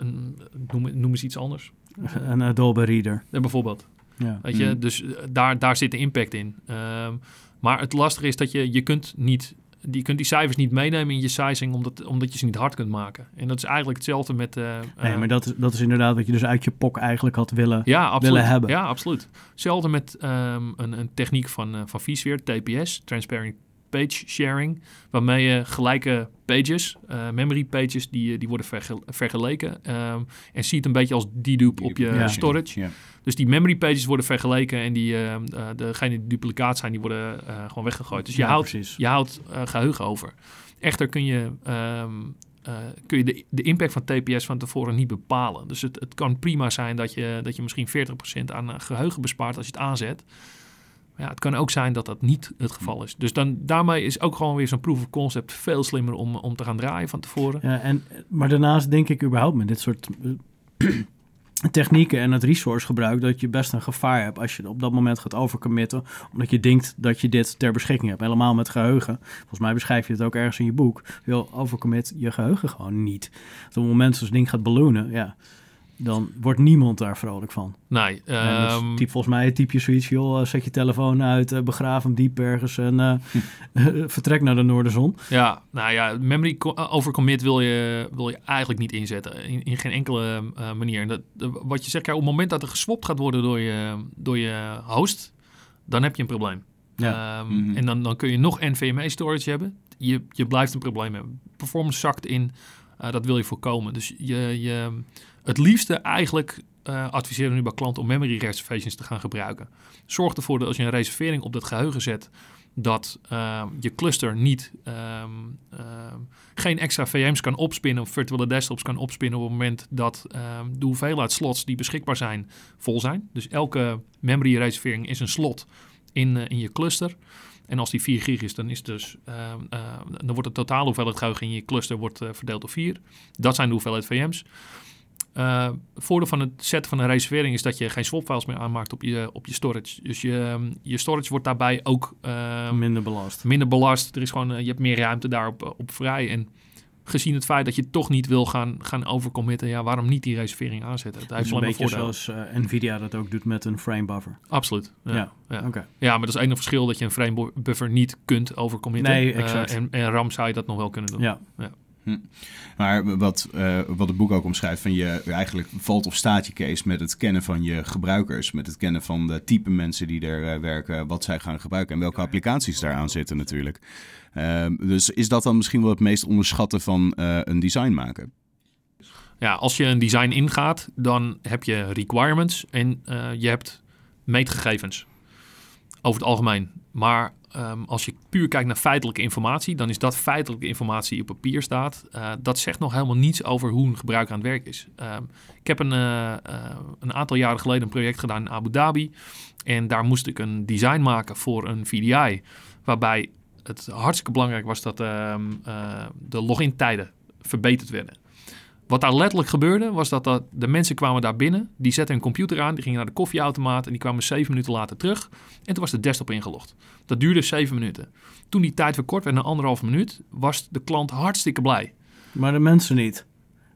een, noem, noem eens iets anders. Een Adobe Reader. Eh, bijvoorbeeld. Ja. Weet je, Mhm. dus eh, daar, daar zit de impact in. Ehm, maar het lastige is dat je, je kunt niet, je kunt die cijfers niet meenemen in je sizing, omdat, omdat je ze niet hard kunt maken. En dat is eigenlijk hetzelfde met... eh, Nee, eh, maar dat is, dat is inderdaad wat je dus uit je POC eigenlijk had willen. ja, absoluut. willen hebben. Ja, absoluut. Hetzelfde met ehm, een, een techniek van, eh van vSphere, TPS, Transparent Page Sharing, waarmee je gelijke pages, eh, memory pages, die, die worden verge- vergeleken. ehm, en ziet een beetje als dedupe op je Ja. storage. Ja. Dus die memory pages worden vergeleken en die, eh, eh, degene die duplicaat zijn, die worden eh, gewoon weggegooid. Dus je Ja, houdt, precies. je houdt eh, geheugen over. Echter kun je, ehm, eh, kun je de, de impact van TPS van tevoren niet bepalen. Dus het, het kan prima zijn dat je, dat je misschien 40% aan eh, geheugen bespaart als je het aanzet. Ja, het kan ook zijn dat dat niet het geval is. Dus dan, daarmee is ook gewoon weer zo'n proof of concept veel slimmer om, om te gaan draaien van tevoren. Ja, en, maar daarnaast denk ik überhaupt met dit soort eh, technieken en het resource gebruik dat je best een gevaar hebt als je op dat moment gaat overcommitten, omdat je denkt dat je dit ter beschikking hebt. Helemaal met geheugen. Volgens mij beschrijf je het ook ergens in je boek. Je overcommit je geheugen gewoon niet. Op het moment dat zo'n ding gaat balloonen, ja, dan wordt niemand daar vrolijk van. Nee, ehm, typ, volgens mij typ je zoiets, joh, eh, zet je telefoon uit, eh, begraaf hem diep ergens en eh, vertrek naar de noorderzon. Ja, nou ja, memory co- overcommit wil je, wil je eigenlijk niet inzetten. In, in geen enkele eh, manier. En Dat, wat je zegt, ja, op het moment dat er geswapt gaat worden door je, door je host, dan heb je een probleem. Ja. Ehm, Mhm. En dan, dan kun je nog NVMe storage hebben. Je, je blijft een probleem hebben. Performance zakt in. Eh, dat wil je voorkomen. Dus je, je, het liefste eigenlijk eh, adviseren we nu bij klanten om memory reservations te gaan gebruiken. Zorg ervoor dat als je een reservering op dat geheugen zet, dat ehm, je cluster niet ehm, ehm, geen extra VM's kan opspinnen of virtuele desktops kan opspinnen op het moment dat de hoeveelheid slots die beschikbaar zijn vol zijn. Dus elke memory reservering is een slot in, eh, in je cluster. En als die 4 gig is, dan, is dus, dan wordt de totale hoeveelheid geheugen in je cluster wordt, eh, verdeeld door 4. Dat zijn de hoeveelheid VM's. Eh, het voordeel van het zetten van een reservering is dat je geen swap-files meer aanmaakt op je, op je storage. Dus je, ehm, je storage wordt daarbij ook ehm, Minder belast. minder belast. Er is gewoon, eh, je hebt meer ruimte daarop eh, op vrij. En gezien het feit dat je toch niet wil gaan, gaan overcommitten, ja, waarom niet die reservering aanzetten? Heeft is een beetje zoals Nvidia dat ook doet met een frame buffer. Absoluut. Ja, Ja. ja. Oké. Ja, maar dat is enige verschil dat je een frame bu- buffer niet kunt overcommitten. Nee, exact. en, en RAM zou je dat nog wel kunnen doen. Ja. Maar wat, eh, wat het boek ook omschrijft, van je eigenlijk valt of staat je case met het kennen van je gebruikers, met het kennen van de type mensen die er eh, werken, wat zij gaan gebruiken en welke applicaties daaraan zitten natuurlijk. Ehm, dus is dat dan misschien wel het meest onderschatten van eh, een design maken? Ja, als je een design ingaat, dan heb je requirements en je hebt meetgegevens. Over het algemeen. Maar ehm, als je puur kijkt naar feitelijke informatie, dan is dat feitelijke informatie die op papier staat. Eh, dat zegt nog helemaal niets over hoe een gebruiker aan het werk is. Ehm, ik heb een, eh, eh, een aantal jaren geleden een project gedaan in Abu Dhabi. En daar moest ik een design maken voor een VDI. Waarbij het hartstikke belangrijk was dat ehm, eh, de login-tijden verbeterd werden. Wat daar letterlijk gebeurde, was dat, dat de mensen kwamen daar binnen. Die zetten een computer aan, die gingen naar de koffieautomaat... en die kwamen zeven minuten later terug. En toen was de desktop ingelogd. Dat duurde zeven minuten. Toen die tijd verkort werd naar anderhalf minuut... was de klant hartstikke blij. Maar de mensen niet.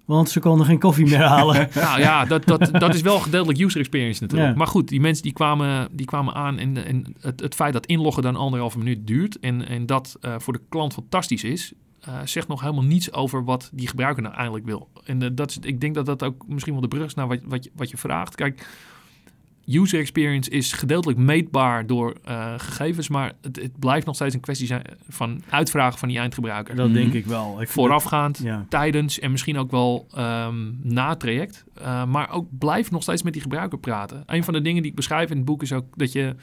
Want ze konden geen koffie meer halen. Nou ja, dat, dat, dat is wel gedeeltelijk user experience natuurlijk. Ja. Maar goed, die mensen die kwamen, die kwamen aan... en, en het, het feit dat inloggen dan anderhalve minuut duurt... en, en dat eh, voor de klant fantastisch is... eh, zegt nog helemaal niets over wat die gebruiker nou eigenlijk wil. En eh, dat is, ik denk dat dat ook misschien wel de brug is naar wat, wat, je, wat je vraagt. Kijk, user experience is gedeeltelijk meetbaar door eh, gegevens... maar het, het blijft nog steeds een kwestie zijn van uitvragen van die eindgebruiker. Dat Mhm. denk ik wel. Ik vind Voorafgaand, Ja. tijdens en misschien ook wel ehm, na het traject. Uh, maar ook blijf nog steeds met die gebruiker praten. Een van de dingen die ik beschrijf in het boek is ook dat je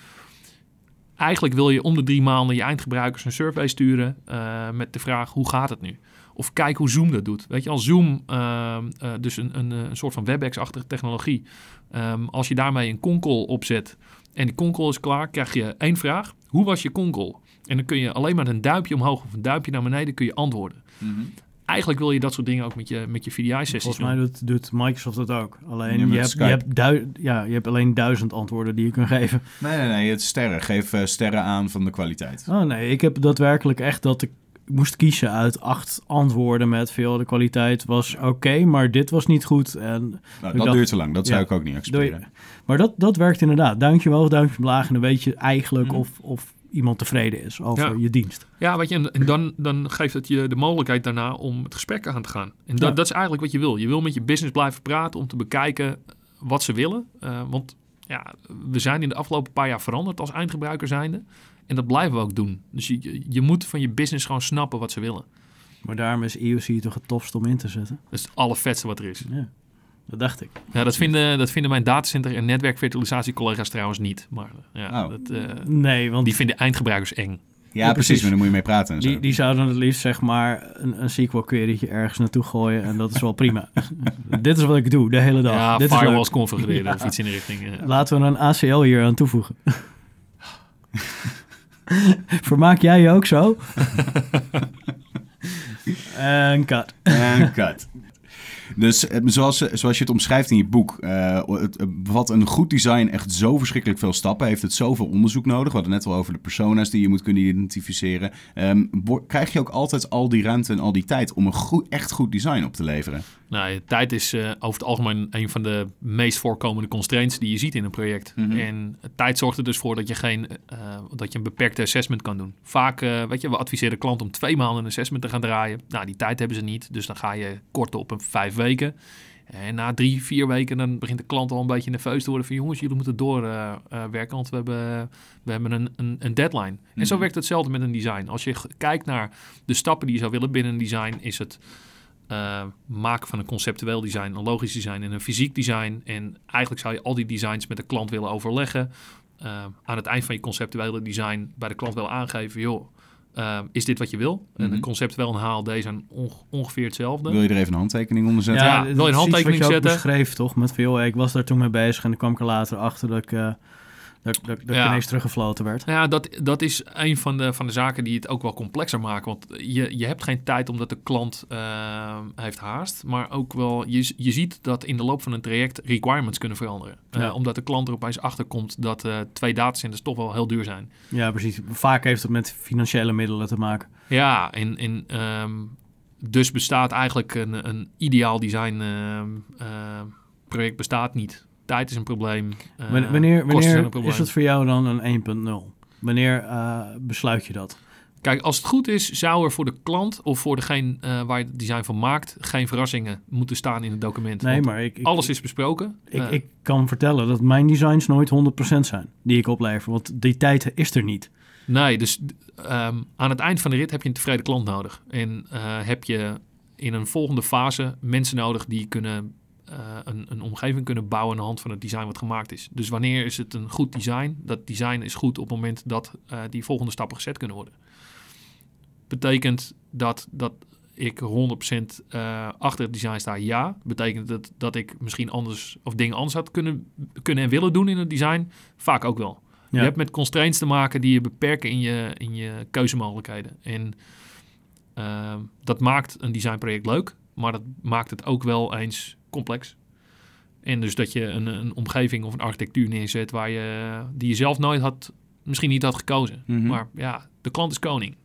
eigenlijk wil je om de drie maanden je eindgebruikers een survey sturen eh, met de vraag hoe gaat het nu? Of kijk hoe Zoom dat doet. Weet je, als Zoom, eh, eh, dus een, een, een soort van WebEx-achtige technologie, ehm, als je daarmee een concall opzet en die concall is klaar, krijg je één vraag. Hoe was je concall? En dan kun je alleen met een duimpje omhoog of een duimpje naar beneden kun je antwoorden. Eigenlijk wil je dat soort dingen ook met je, met je VDI-sessies Volgens mij doet, doet Microsoft dat ook. Alleen Ja, je, hebt, je, ja, je hebt alleen duizend antwoorden die je kunt geven. Nee, nee, nee. Het sterren. Geef eh, sterren aan van de kwaliteit. Oh nee, ik heb daadwerkelijk echt dat ik moest kiezen uit acht antwoorden met veel. De kwaliteit was oké, maar dit was niet goed. En, Nou, dat dacht- duurt te lang. Dat zou ik ook niet accepteren. maar dat, dat werkt inderdaad. Duimpje omhoog, duimpje omlaag. En dan weet je eigenlijk Mhm. of, of iemand tevreden is over Ja. je dienst. Ja, weet je, en, dan, dan geeft het je de mogelijkheid daarna om het gesprek aan te gaan. En dat, Ja. dat is eigenlijk wat je wil. Je wil met je business blijven praten om te bekijken wat ze willen. Eh, want ja, we zijn in de afgelopen paar jaar veranderd als eindgebruiker zijnde. En dat blijven we ook doen. Dus je, je- je moet van je business gewoon snappen wat ze willen. Maar daarom is EOC toch het tofst om in te zetten. Dat is het allervetste wat er is. Ja, dat dacht ik. Ja, dat, vinden, dat vinden mijn datacenter en netwerkvirtualisatie collega's trouwens niet. Maar ja, Oh. dat, eh, Nee, want die vinden eindgebruikers eng. Ja, precies. precies. Maar daar moet je mee praten en zo. die, die zouden het liefst zeg maar een, een SQL querytje ergens naartoe gooien. En dat is wel prima. Dit is wat ik doe de hele dag. Ja, Dit is firewalls configureren Ja. of iets in de richting. Laten we een ACL hier aan toevoegen. Vermaak jij je ook zo? en cut. En cut. Dus eh, zoals, zoals je het omschrijft in je boek, eh, het eh, bevat een goed design echt zo verschrikkelijk veel stappen. Heeft het zoveel onderzoek nodig? We hadden net al over de persona's die je moet kunnen identificeren. Ehm, krijg je ook altijd al die ruimte en al die tijd om een goed, echt goed design op te leveren? Nou, tijd is eh, over het algemeen een van de meest voorkomende constraints die je ziet in een project. Mhm. En tijd zorgt er dus voor dat je, geen, eh, dat je een beperkte assessment kan doen. Vaak, eh, weet je, we adviseren de klant om twee maanden een assessment te gaan draaien. Nou, die tijd hebben ze niet, dus dan ga je korten op een vijf weken. En na drie, vier weken dan begint de klant al een beetje nerveus te worden van jongens, jullie moeten doorwerken, werken, want we hebben, we hebben een, een, een deadline. En zo Mhm. werkt hetzelfde met een design. Als je kijkt naar de stappen die je zou willen binnen een design, is het eh, maken van een conceptueel design, een logisch design en een fysiek design. En eigenlijk zou je al die designs met de klant willen overleggen. Eh, aan het eind van je conceptuele design bij de klant willen aangeven, joh, eh, is dit wat je wil? En Mhm. een conceptueel en een HLD zijn onge- ongeveer hetzelfde. Wil je er even een handtekening onder zetten? Ja, wil je een handtekening zetten? beschreef toch? Met veel, ik was daar toen mee bezig en dan kwam ik er later achter dat ik, eh, dat, dat, dat ik Ja. ineens teruggefloten werd. Nou Ja, dat, dat is een van de, van de zaken die het ook wel complexer maken. Want je, je hebt geen tijd omdat de klant eh, heeft haast. Maar ook wel, je, je ziet dat in de loop van een traject requirements kunnen veranderen. Eh, Ja. omdat de klant er opeens achter komt dat eh, twee datacenters toch wel heel duur zijn. Ja, precies. Vaak heeft het met financiële middelen te maken. Ja, en, en ehm, dus bestaat eigenlijk een, een ideaal design ehm, eh, project bestaat niet. Tijd is een probleem. eh, Wanneer, wanneer, een probleem. is het voor jou dan een 1.0? Wanneer eh, besluit je dat? Kijk, als het goed is, zou er voor de klant of voor degene eh, waar je het design van maakt, geen verrassingen moeten staan in het document. Nee, maar ik, ik, alles is besproken. ik, ik kan vertellen dat mijn designs nooit 100% zijn die ik oplever. Want die tijd is er niet. Nee, dus ehm, aan het eind van de rit heb je een tevreden klant nodig. En heb je in een volgende fase mensen nodig die kunnen eh, een, een omgeving kunnen bouwen aan de hand van het design wat gemaakt is. Dus wanneer is het een goed design? Dat design is goed op het moment dat eh, die volgende stappen gezet kunnen worden. Betekent dat, dat ik 100% eh, achter het design sta? Ja. Betekent dat dat ik misschien anders of dingen anders had kunnen, kunnen en willen doen in het design? Vaak ook wel. Ja. Je hebt met constraints te maken die je beperken in je, in je keuzemogelijkheden. En dat maakt een designproject leuk, maar dat maakt het ook wel eens complex. En dus dat je een, een omgeving of een architectuur neerzet waar je, die je zelf nooit had, misschien niet had gekozen. Mhm. Maar ja, de klant is koning.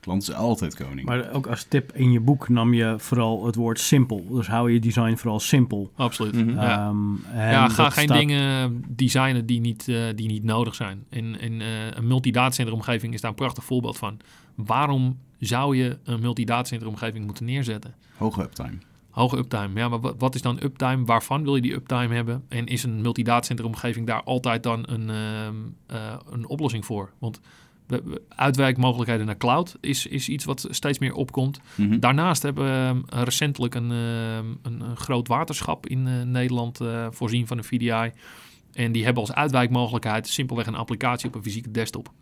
Klant is altijd koning. Maar ook als tip in je boek nam je vooral het woord simpel. Dus hou je design vooral simpel. Absoluut. Mhm. Ja. Ehm, en Ja, ga geen staat- dingen designen die niet, eh, die niet nodig zijn. En, en eh, een multidatacenter-omgeving is daar een prachtig voorbeeld van. Waarom zou je een multidatacenter-omgeving moeten neerzetten? Hoge uptime. Hoge uptime. Ja, maar wat, wat is dan uptime? Waarvan wil je die uptime hebben? En is een multidatacenter-omgeving daar altijd dan een, ehm, eh, een oplossing voor? Want uitwijkmogelijkheden naar cloud is, is iets wat steeds meer opkomt. Mhm. Daarnaast hebben we ehm, recentelijk een, ehm, een, een groot waterschap in eh, Nederland eh, voorzien van een VDI. En die hebben als uitwijkmogelijkheid simpelweg een applicatie op een fysieke desktop.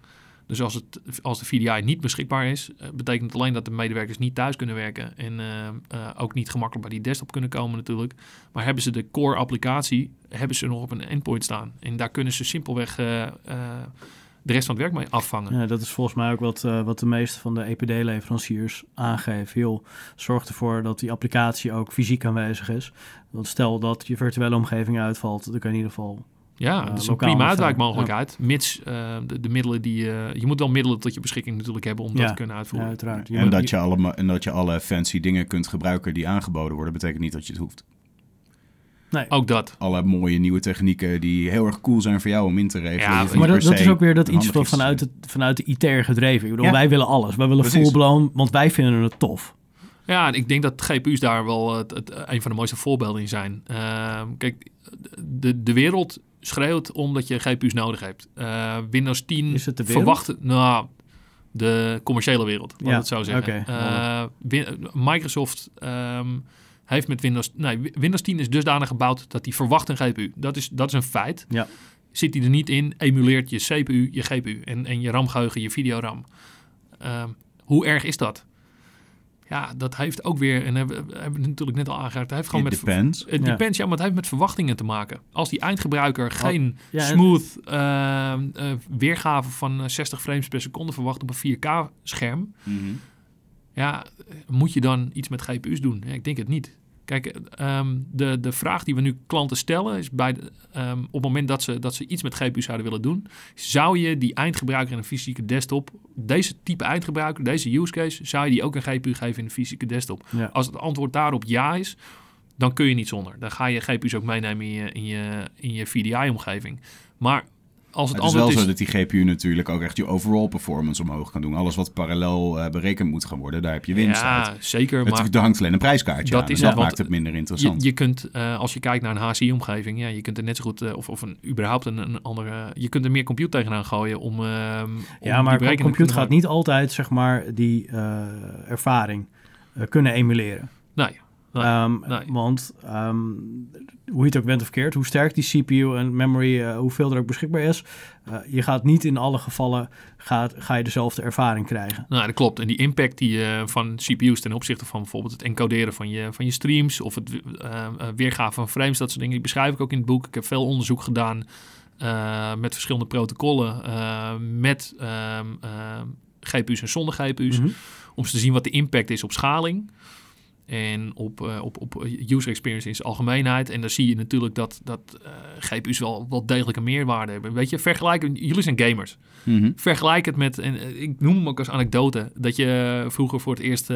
Dus als, het, als de VDI niet beschikbaar is, eh, betekent het alleen dat de medewerkers niet thuis kunnen werken en eh, eh, ook niet gemakkelijk bij die desktop kunnen komen natuurlijk. Maar hebben ze de core applicatie, hebben ze nog op een endpoint staan. En daar kunnen ze simpelweg de rest van het werk mee afvangen. Ja, dat is volgens mij ook wat, wat de meeste van de EPD-leveranciers aangeven. Joh, zorg ervoor dat die applicatie ook fysiek aanwezig is. Want stel dat je virtuele omgeving uitvalt, dan kan je in ieder geval... Ja, eh, dat is een prima nog uitwijkmogelijkheid. Mits eh, de, de middelen die... eh, je moet wel middelen tot je beschikking natuurlijk hebben om dat te kunnen Ja, uitvoeren. uiteraard. Je En moet- dat je, alle, en dat je alle fancy dingen kunt gebruiken die aangeboden worden, betekent niet dat je het hoeft. Nee. Ook dat. Alle mooie nieuwe technieken die heel erg cool zijn voor jou om in te regelen. Ja, Maar dat, is ook weer dat iets te vanuit, het, vanuit de ITR gedreven. Ik bedoel, Ja. wij willen alles. Wij willen Precies. full-blown, want wij vinden het tof. Ja, en ik denk dat GPU's daar wel het, het, een van de mooiste voorbeelden in zijn. Ehm, kijk, de, de wereld schreeuwt omdat je GPU's nodig hebt. Windows 10 Is het de wereld? verwacht... Nou, de commerciële wereld, laat Ja, het zo zeggen. Eh, Microsoft ehm, heeft met Windows... Nee, Wi- Windows 10 is dusdanig gebouwd dat hij verwacht een GPU. Dat is, dat is een feit. Ja. Zit hij er niet in, emuleert je CPU, je GPU en, en je RAM-geheugen, je videoram. Ehm, hoe erg is dat? Ja, dat heeft ook weer, en hebben we hebben we natuurlijk net al aangeraakt, het heeft gewoon It met... depends. Het Ja. depends, ja, maar het heeft met verwachtingen te maken. Als die eindgebruiker geen ja, smooth ehm, eh, weergave van eh, 60 frames per seconde verwacht op een 4K-scherm, Mhm. ja, moet je dan iets met GPU's doen? Ja, ik denk het niet. Kijk, ehm, de, de vraag die we nu klanten stellen is bij ehm, op het moment dat ze, dat ze iets met GPU's zouden willen doen, zou je die eindgebruiker in een fysieke desktop, deze type eindgebruiker, deze use case, zou je die ook een GPU geven in een fysieke desktop? Ja. Als het antwoord daarop ja is, dan kun je niet zonder. Dan ga je GPU's ook meenemen in je, in je, in je VDI-omgeving. Maar als het, Het is wel zo dat die GPU natuurlijk ook echt je overall performance omhoog kan doen. Alles wat parallel eh, berekend moet gaan worden, daar heb je winst uit. ja, zeker. Het, Maar er hangt alleen een prijskaartje Dat aan. is en dat want maakt het minder interessant. je kunt, eh, als je kijkt naar een HCI-omgeving, ja, je kunt er net zo goed, eh, of, of een, überhaupt een, een andere, je kunt er meer compute tegenaan gooien om, ehm om Ja, maar te compute gaat niet altijd, zeg maar, die eh, ervaring eh, kunnen emuleren. Nee, Ehm, nee. Want ehm, hoe je het ook bent of keert, hoe sterk die CPU en memory, eh, hoeveel er ook beschikbaar is, eh, je gaat niet in alle gevallen gaat, ga je dezelfde ervaring krijgen. Nou, dat klopt. En die impact die je van CPU's ten opzichte van bijvoorbeeld het encoderen van je, van je streams of het eh, eh, weergave van frames, dat soort dingen, die beschrijf ik ook in het boek. Ik heb veel onderzoek gedaan eh, met verschillende protocollen, eh, met ehm, GPU's en zonder GPU's, Mhm. om eens te zien wat de impact is op schaling. En op, eh, op, op user experience in zijn algemeenheid. En dan zie je natuurlijk dat, dat eh, GPU's wel, wel degelijk een meerwaarde hebben. Weet je, vergelijken, jullie zijn gamers. Mhm. Vergelijk het met, en eh, ik noem hem ook als anekdote, dat je vroeger voor het eerst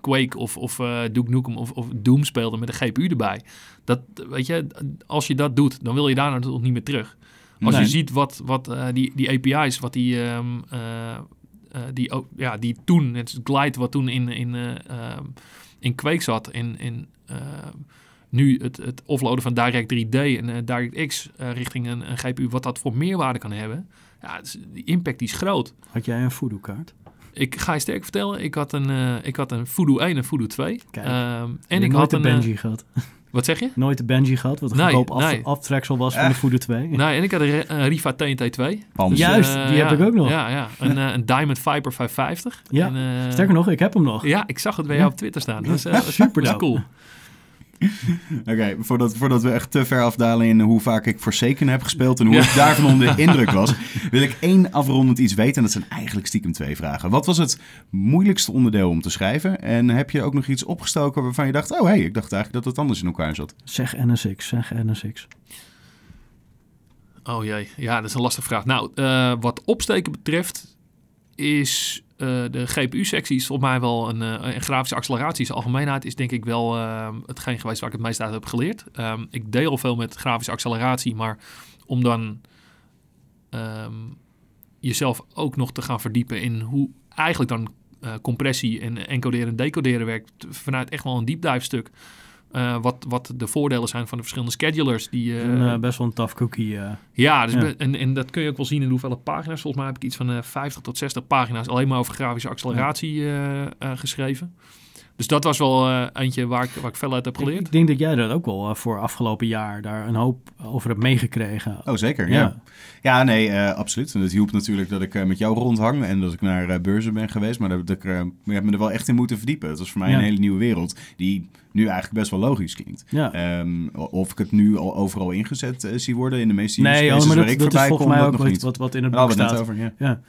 Quake of, of Duke Nukem of, of Doom speelde met een GPU erbij. Dat, weet je, als je dat doet, dan wil je daar natuurlijk niet meer terug. Als Nee. je ziet wat, wat die, die API's, wat die, ehm, eh, eh, die, ook, ja, die toen, het Glide wat toen in, in, eh, ehm, in Quake zat en, en ehm, nu het, het offloaden van Direct 3D en eh, DirectX eh, richting een, een GPU, wat dat voor meerwaarde kan hebben. Ja, is- die impact die is groot. Had jij een voodoo kaart? Ik ga je sterk vertellen, ik had een, eh ik had een Voodoo 1 en Voodoo 2. Kijk. Ehm, en ik had de een... eh, Benji gehad. Wat zeg je? Nooit de Benji gehad, wat een Nee, goedkoop af, nee. aftreksel was van de Voodoo 2. Nee, en ik had een Riva TNT 2. Pams. Ja. Juist, die heb ik ook nog. Ja, ja. Een, eh, een Diamond Viper 550. Ja, En, eh, Sterker nog, ik heb hem nog. Ja, ik zag het bij jou op Twitter staan. Dat is, eh, Super dat is dope. cool. Oké, voordat, voordat we echt te ver afdalen in hoe vaak ik Forsaken heb gespeeld en hoe Ja. ik daarvan onder de indruk was, wil ik één afrondend iets weten. En dat zijn eigenlijk stiekem twee vragen. Wat was het moeilijkste onderdeel om te schrijven? En heb je ook nog iets opgestoken waarvan je dacht, oh hé, hey, ik dacht eigenlijk dat het anders in elkaar zat? Zeg NSX, zeg NSX. Oh jee, ja, dat is een lastige vraag. Nou, eh, wat opsteken betreft is eh, de GPU-sectie is volgens mij wel een, eh, een grafische acceleratie. Zijn algemeenheid is denk ik wel eh, hetgeen geweest waar ik het meest uit heb geleerd. Ehm, ik deel veel met grafische acceleratie, maar om dan ehm, jezelf ook nog te gaan verdiepen in hoe eigenlijk dan eh, compressie en encoderen en decoderen werkt vanuit echt wel een deep dive stuk. Eh, wat, wat de voordelen zijn van de verschillende schedulers die eh, een, eh, best wel een tough cookie. ja, dus Ja. En, en dat kun je ook wel zien in hoeveel pagina's. Volgens mij heb ik iets van eh 50 tot 60 pagina's alleen maar over grafische acceleratie geschreven. Dus dat was wel eh, eentje waar ik, waar ik veel uit heb geleerd. ik denk dat jij dat ook wel eh, voor afgelopen jaar daar een hoop over hebt meegekregen. Oh, zeker. Ja, Ja. ja. nee, eh, absoluut. En het hielp natuurlijk dat ik eh, met jou rondhang en dat ik naar beurzen ben geweest. Maar dat ik, eh, ik heb me er wel echt in moeten verdiepen. Het was voor mij Ja. een hele nieuwe wereld die nu eigenlijk best wel logisch klinkt. Ja. Ehm, of ik het nu al overal ingezet zie worden in de meeste nee, oh, maar waar dat, ik dat is volgens kom, mij dat ook nog wat, niet. wat, wat in het boek staat. over, ja.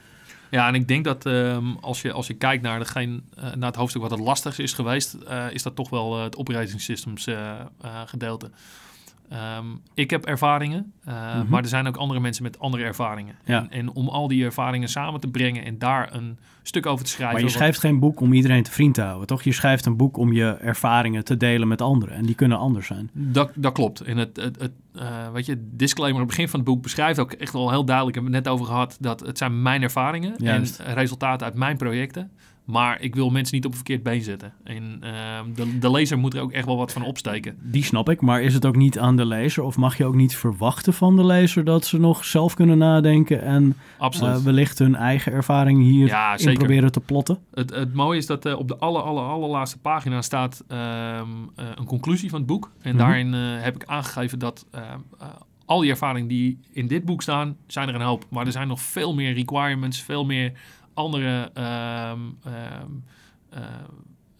Ja. En ik denk dat ehm, als, je, als je kijkt naar, degene, eh, naar het hoofdstuk wat het lastigste is geweest, eh, is dat toch wel eh, het operating systems gedeelte. Ehm, ik heb ervaringen, eh, Mhm. maar er zijn ook andere mensen met andere ervaringen. Ja. En, en om al die ervaringen samen te brengen en daar een stuk over te schrijven. Maar je wat- schrijft geen boek om iedereen te vriend te houden, toch? Je schrijft een boek om je ervaringen te delen met anderen. En die kunnen anders zijn. Dat, dat klopt. En het, het, het eh, weet je, disclaimer op het begin van het boek beschrijft ook echt wel heel duidelijk, ik heb het net over gehad, dat het zijn mijn ervaringen Juist. en resultaten uit mijn projecten. Maar ik wil mensen niet op een verkeerd been zetten. En ehm, de, de lezer moet er ook echt wel wat van opsteken. Die snap ik, maar is het ook niet aan de lezer? Of mag je ook niet verwachten van de lezer dat ze nog zelf kunnen nadenken en eh, wellicht hun eigen ervaring hier Ja, in proberen te plotten? Het, het mooie is dat eh, op de aller, aller, allerlaatste pagina staat ehm, eh, een conclusie van het boek. En Mhm. daarin heb ik aangegeven dat ehm, eh, al die ervaringen die in dit boek staan, zijn er een hoop. Maar er zijn nog veel meer requirements, veel meer andere ehm, ehm, eh,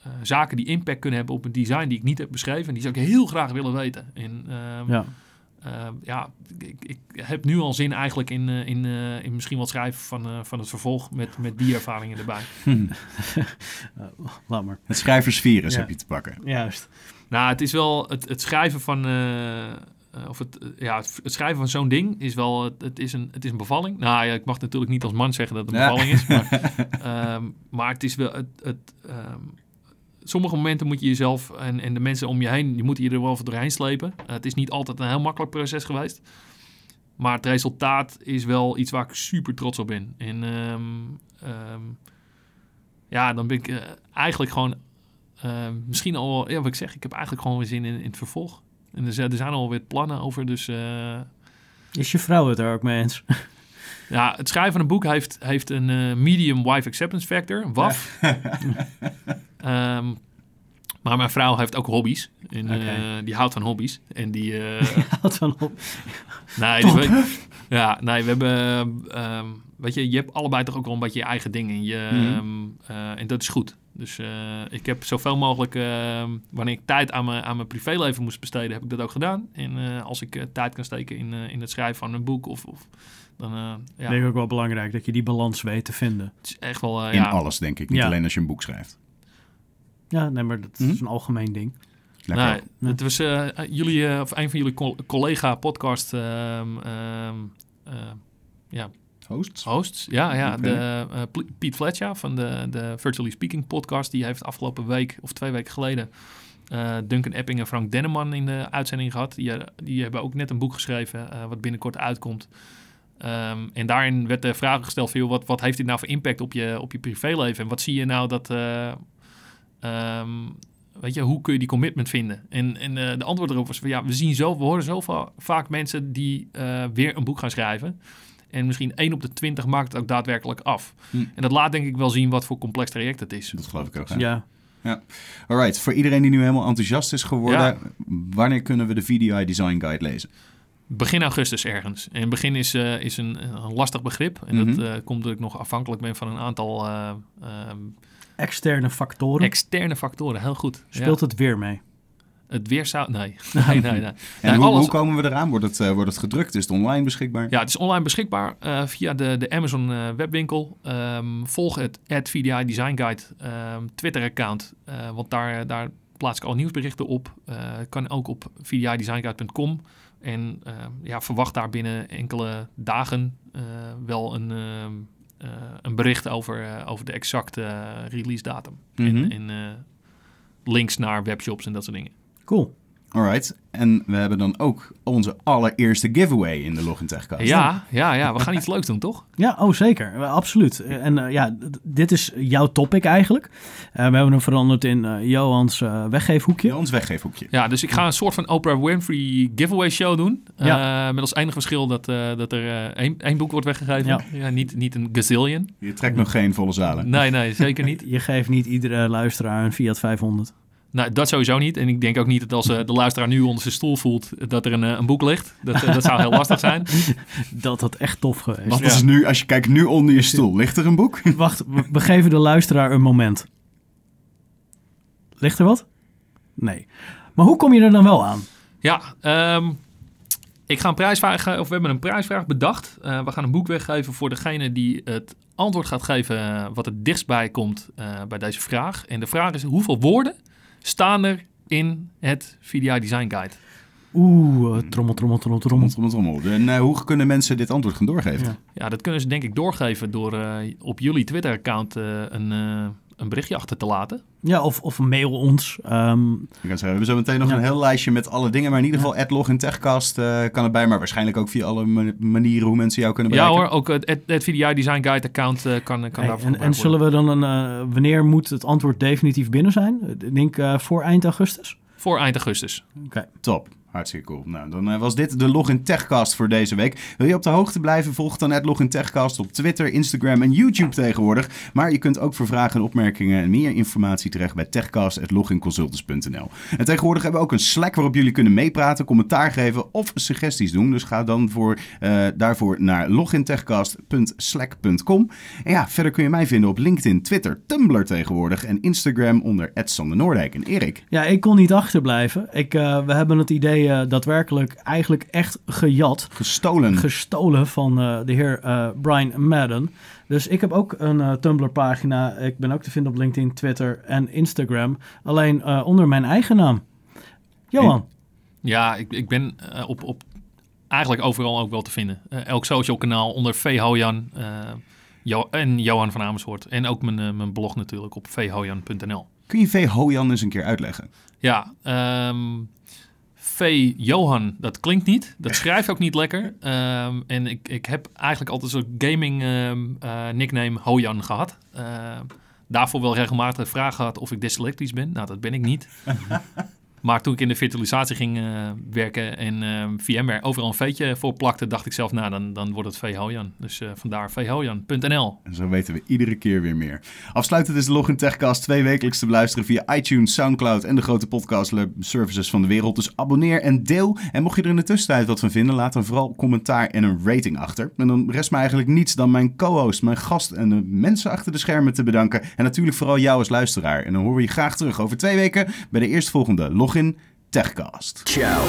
eh, zaken die impact kunnen hebben op een design die ik niet heb beschreven. En die zou ik heel graag willen weten. En, ehm, Ja. Ja, ik, ik heb nu al zin eigenlijk in, eh, in, eh, in misschien wat schrijven van, eh, van het vervolg met, met die ervaringen erbij. Laat maar. Het schrijversvirus Ja. heb je te pakken. Juist. Nou, het is wel het, het schrijven van. Eh, eh, of het, eh, ja, het, het schrijven van zo'n ding is wel. Het, het, is een, het is een bevalling. Nou ja, ik mag natuurlijk niet als man zeggen dat het een Ja. bevalling is. Maar, ehm, maar het is wel. Het, het, ehm, sommige momenten moet je jezelf en, en de mensen om je heen. die moeten je er wel voor doorheen slepen. Eh, het is niet altijd een heel makkelijk proces geweest. Maar het resultaat is wel iets waar ik super trots op ben. En ehm, ja, dan ben ik eh, eigenlijk gewoon eh, misschien al, ja, wat ik zeg, ik heb eigenlijk gewoon weer zin in, in het vervolg. En er, zijn- er zijn alweer plannen over, dus eh, Is je vrouw het daar ook mee eens? ja, het schrijven van een boek heeft, heeft een eh, medium wife acceptance factor, een WAF. Ehm, maar mijn vrouw heeft ook hobby's. En, eh, die houdt van hobby's. En die, eh, Houd van op. Nee, dus we, ja, nee, we hebben, ehm, weet je, je hebt allebei toch ook wel een beetje je eigen ding en je, Mhm. ehm, eh, en dat is goed. Dus eh, ik heb zoveel mogelijk, ehm, wanneer ik tijd aan mijn, aan mijn privéleven moest besteden, heb ik dat ook gedaan. En eh, als ik tijd kan steken in, eh, in het schrijven van een boek of, of dan, eh, ja, Ik denk ook wel belangrijk dat je die balans weet te vinden. het is echt wel, eh, In ja, alles, denk ik. Niet Ja. alleen als je een boek schrijft. Ja, nee, maar dat Hm? is een algemeen ding. Nee, het was jullie, of een van jullie col- collega podcast, ehm, ehm, eh, ja, Hosts? hosts. Ja, ja de, eh, Piet Fletcher van de, de Virtually Speaking podcast. Die heeft afgelopen week of twee weken geleden eh, Duncan Epping en Frank Denneman in de uitzending gehad. Die, die hebben ook net een boek geschreven eh, wat binnenkort uitkomt. Ehm, en daarin werd de vraag gesteld van, joh, wat, wat heeft dit nou voor impact op je, op je privéleven? En wat zie je nou dat... eh, ehm, weet je, hoe kun je die commitment vinden? En, en de antwoord erop was van, ja, we zien zo, we horen zo va- vaak mensen die weer een boek gaan schrijven. En misschien één op de twintig maakt het ook daadwerkelijk af. Hm. En dat laat denk ik wel zien wat voor complex traject het is. Dat geloof ik ook. Ja. Ja. Alright, voor iedereen die nu helemaal enthousiast is geworden, wanneer kunnen we de VDI Design Guide lezen? Begin augustus ergens. En begin is, eh, is een, een lastig begrip. En dat eh, komt dat ik nog afhankelijk ben van een aantal eh, ehm, Externe factoren. externe factoren. Heel goed. Speelt Ja. het weer mee? Het weer zou... Nee, nee, nee. nee. En Nee, hoe, alles- hoe komen we eraan? Wordt het, eh, wordt het gedrukt? Is het online beschikbaar? Ja, het is online beschikbaar eh, via de, de Amazon eh, webwinkel. Ehm, volg het at VDI Design Guide ehm, Twitter-account, want daar, daar plaats ik al nieuwsberichten op. Kan ook op vdidesign.com. En ehm, ja, verwacht daar binnen enkele dagen wel een, een bericht over, over de exacte release datum. Mhm. En, en eh, links naar webshops en dat soort dingen. Cool. Alright. En we hebben dan ook onze allereerste giveaway in de Login Techcast. Ja, ja, ja, we gaan iets leuks doen, toch? Ja, oh zeker. Absoluut. Eh, En eh, ja, dit is jouw topic eigenlijk. Eh, we hebben hem veranderd in eh, Johans eh, weggeefhoekje. Ja, ons weggeefhoekje. Ja, dus ik ga een soort van Oprah Winfrey giveaway show doen. Ja. Eh, met als enige verschil dat, eh, dat er eh, één, één boek wordt weggegeven. Ja. niet, niet een gazillion. Je trekt nog geen volle zalen. Nee, nee, zeker niet. Je geeft niet iedere luisteraar een Fiat 500. Nou, dat sowieso niet. En ik denk ook niet dat als eh, de luisteraar nu onder zijn stoel voelt dat er een, eh, een boek ligt. Dat, eh, dat zou heel lastig zijn. Dat had echt tof geweest. Wat Ja. is nu, als je kijkt nu onder je stoel, ligt er een boek? Wacht, we, geven de luisteraar een moment. Ligt er wat? Nee. Maar hoe kom je er dan wel aan? Ja, ehm, ik ga een prijsvraag, of we hebben een prijsvraag bedacht. Eh, we gaan een boek weggeven voor degene die het antwoord gaat geven wat het dichtst bij komt eh, bij deze vraag. En de vraag is, hoeveel woorden staan er in het VDI Design Guide? Oeh, eh, trommel, trommel, trommel, trommel. Trommel, trommel. En eh, hoe kunnen mensen dit antwoord gaan doorgeven? Ja. Ja, dat kunnen ze denk ik doorgeven door eh, op jullie Twitter-account een, eh, een berichtje achter te laten. Ja, of, of mail ons. Ehm, Ik kan zeggen, we hebben zo meteen nog Ja. een heel lijstje met alle dingen. Maar in ieder geval, ja. login techcast eh, kan erbij. Maar waarschijnlijk ook via alle ma- manieren hoe mensen jou kunnen Ja bereiken. hoor, ook het, het, VDI Design Guide account eh, kan, kan hey, daarvoor en, en zullen we dan een... eh, wanneer moet het antwoord definitief binnen zijn? Ik denk eh, voor eind augustus? Voor eind augustus. Oké. Top. Hartstikke cool. Nou, dan eh, was dit de Login Techcast voor deze week. Wil je op de hoogte blijven? Volg dan het Login Techcast op Twitter, Instagram en YouTube tegenwoordig. Maar je kunt ook voor vragen en opmerkingen en meer informatie terecht bij techcast.loginconsultants.nl. En tegenwoordig hebben we ook een Slack waarop jullie kunnen meepraten, commentaar geven of suggesties doen. Dus ga dan voor, eh, daarvoor naar logintechcast.slack.com. En ja, verder kun je mij vinden op LinkedIn, Twitter, Tumblr tegenwoordig en Instagram onder Sander Noordijk. En Erik, Ja, ik kon niet achterblijven. Ik, eh, we hebben het idee eh, daadwerkelijk eigenlijk echt gejat. gestolen. gestolen van eh, de heer eh, Brian Madden. Dus ik heb ook een eh, Tumblr-pagina. Ik ben ook te vinden op LinkedIn, Twitter en Instagram. Alleen eh, onder mijn eigen naam. Johan. Ja, ik, ik ben op, op eigenlijk overal ook wel te vinden. Elk social kanaal onder V. Hojan eh, Jo- en Johan van Amersfoort. En ook mijn, mijn blog natuurlijk op vhojan.nl. Kun je V. Hojan eens een keer uitleggen? Ja, ehm, V. Johan, dat klinkt niet. Dat schrijft ook niet lekker. Ehm, en ik, ik heb eigenlijk altijd zo'n gaming ehm, eh, nickname Hojan gehad. Ehm, daarvoor wel regelmatig vragen gehad of ik dyslectisch ben. Nou, dat ben ik niet. maar toen ik in de virtualisatie ging eh, werken en ehm, VMware overal een veetje voor plakte, dacht ik zelf, nou, dan, dan wordt het V. Hojan. Dus eh, vandaar vhojan.nl. En zo weten we iedere keer weer meer. Afsluitend is de Login Techcast twee wekelijks te beluisteren via iTunes, Soundcloud en de grote podcast services van de wereld. Dus abonneer en deel. En mocht je er in de tussentijd wat van vinden, laat dan vooral commentaar en een rating achter. En dan rest me eigenlijk niets dan mijn co-host, mijn gast en de mensen achter de schermen te bedanken. En natuurlijk vooral jou als luisteraar. En dan horen we je graag terug over twee weken bij de eerstvolgende Login in Techcast. Ciao.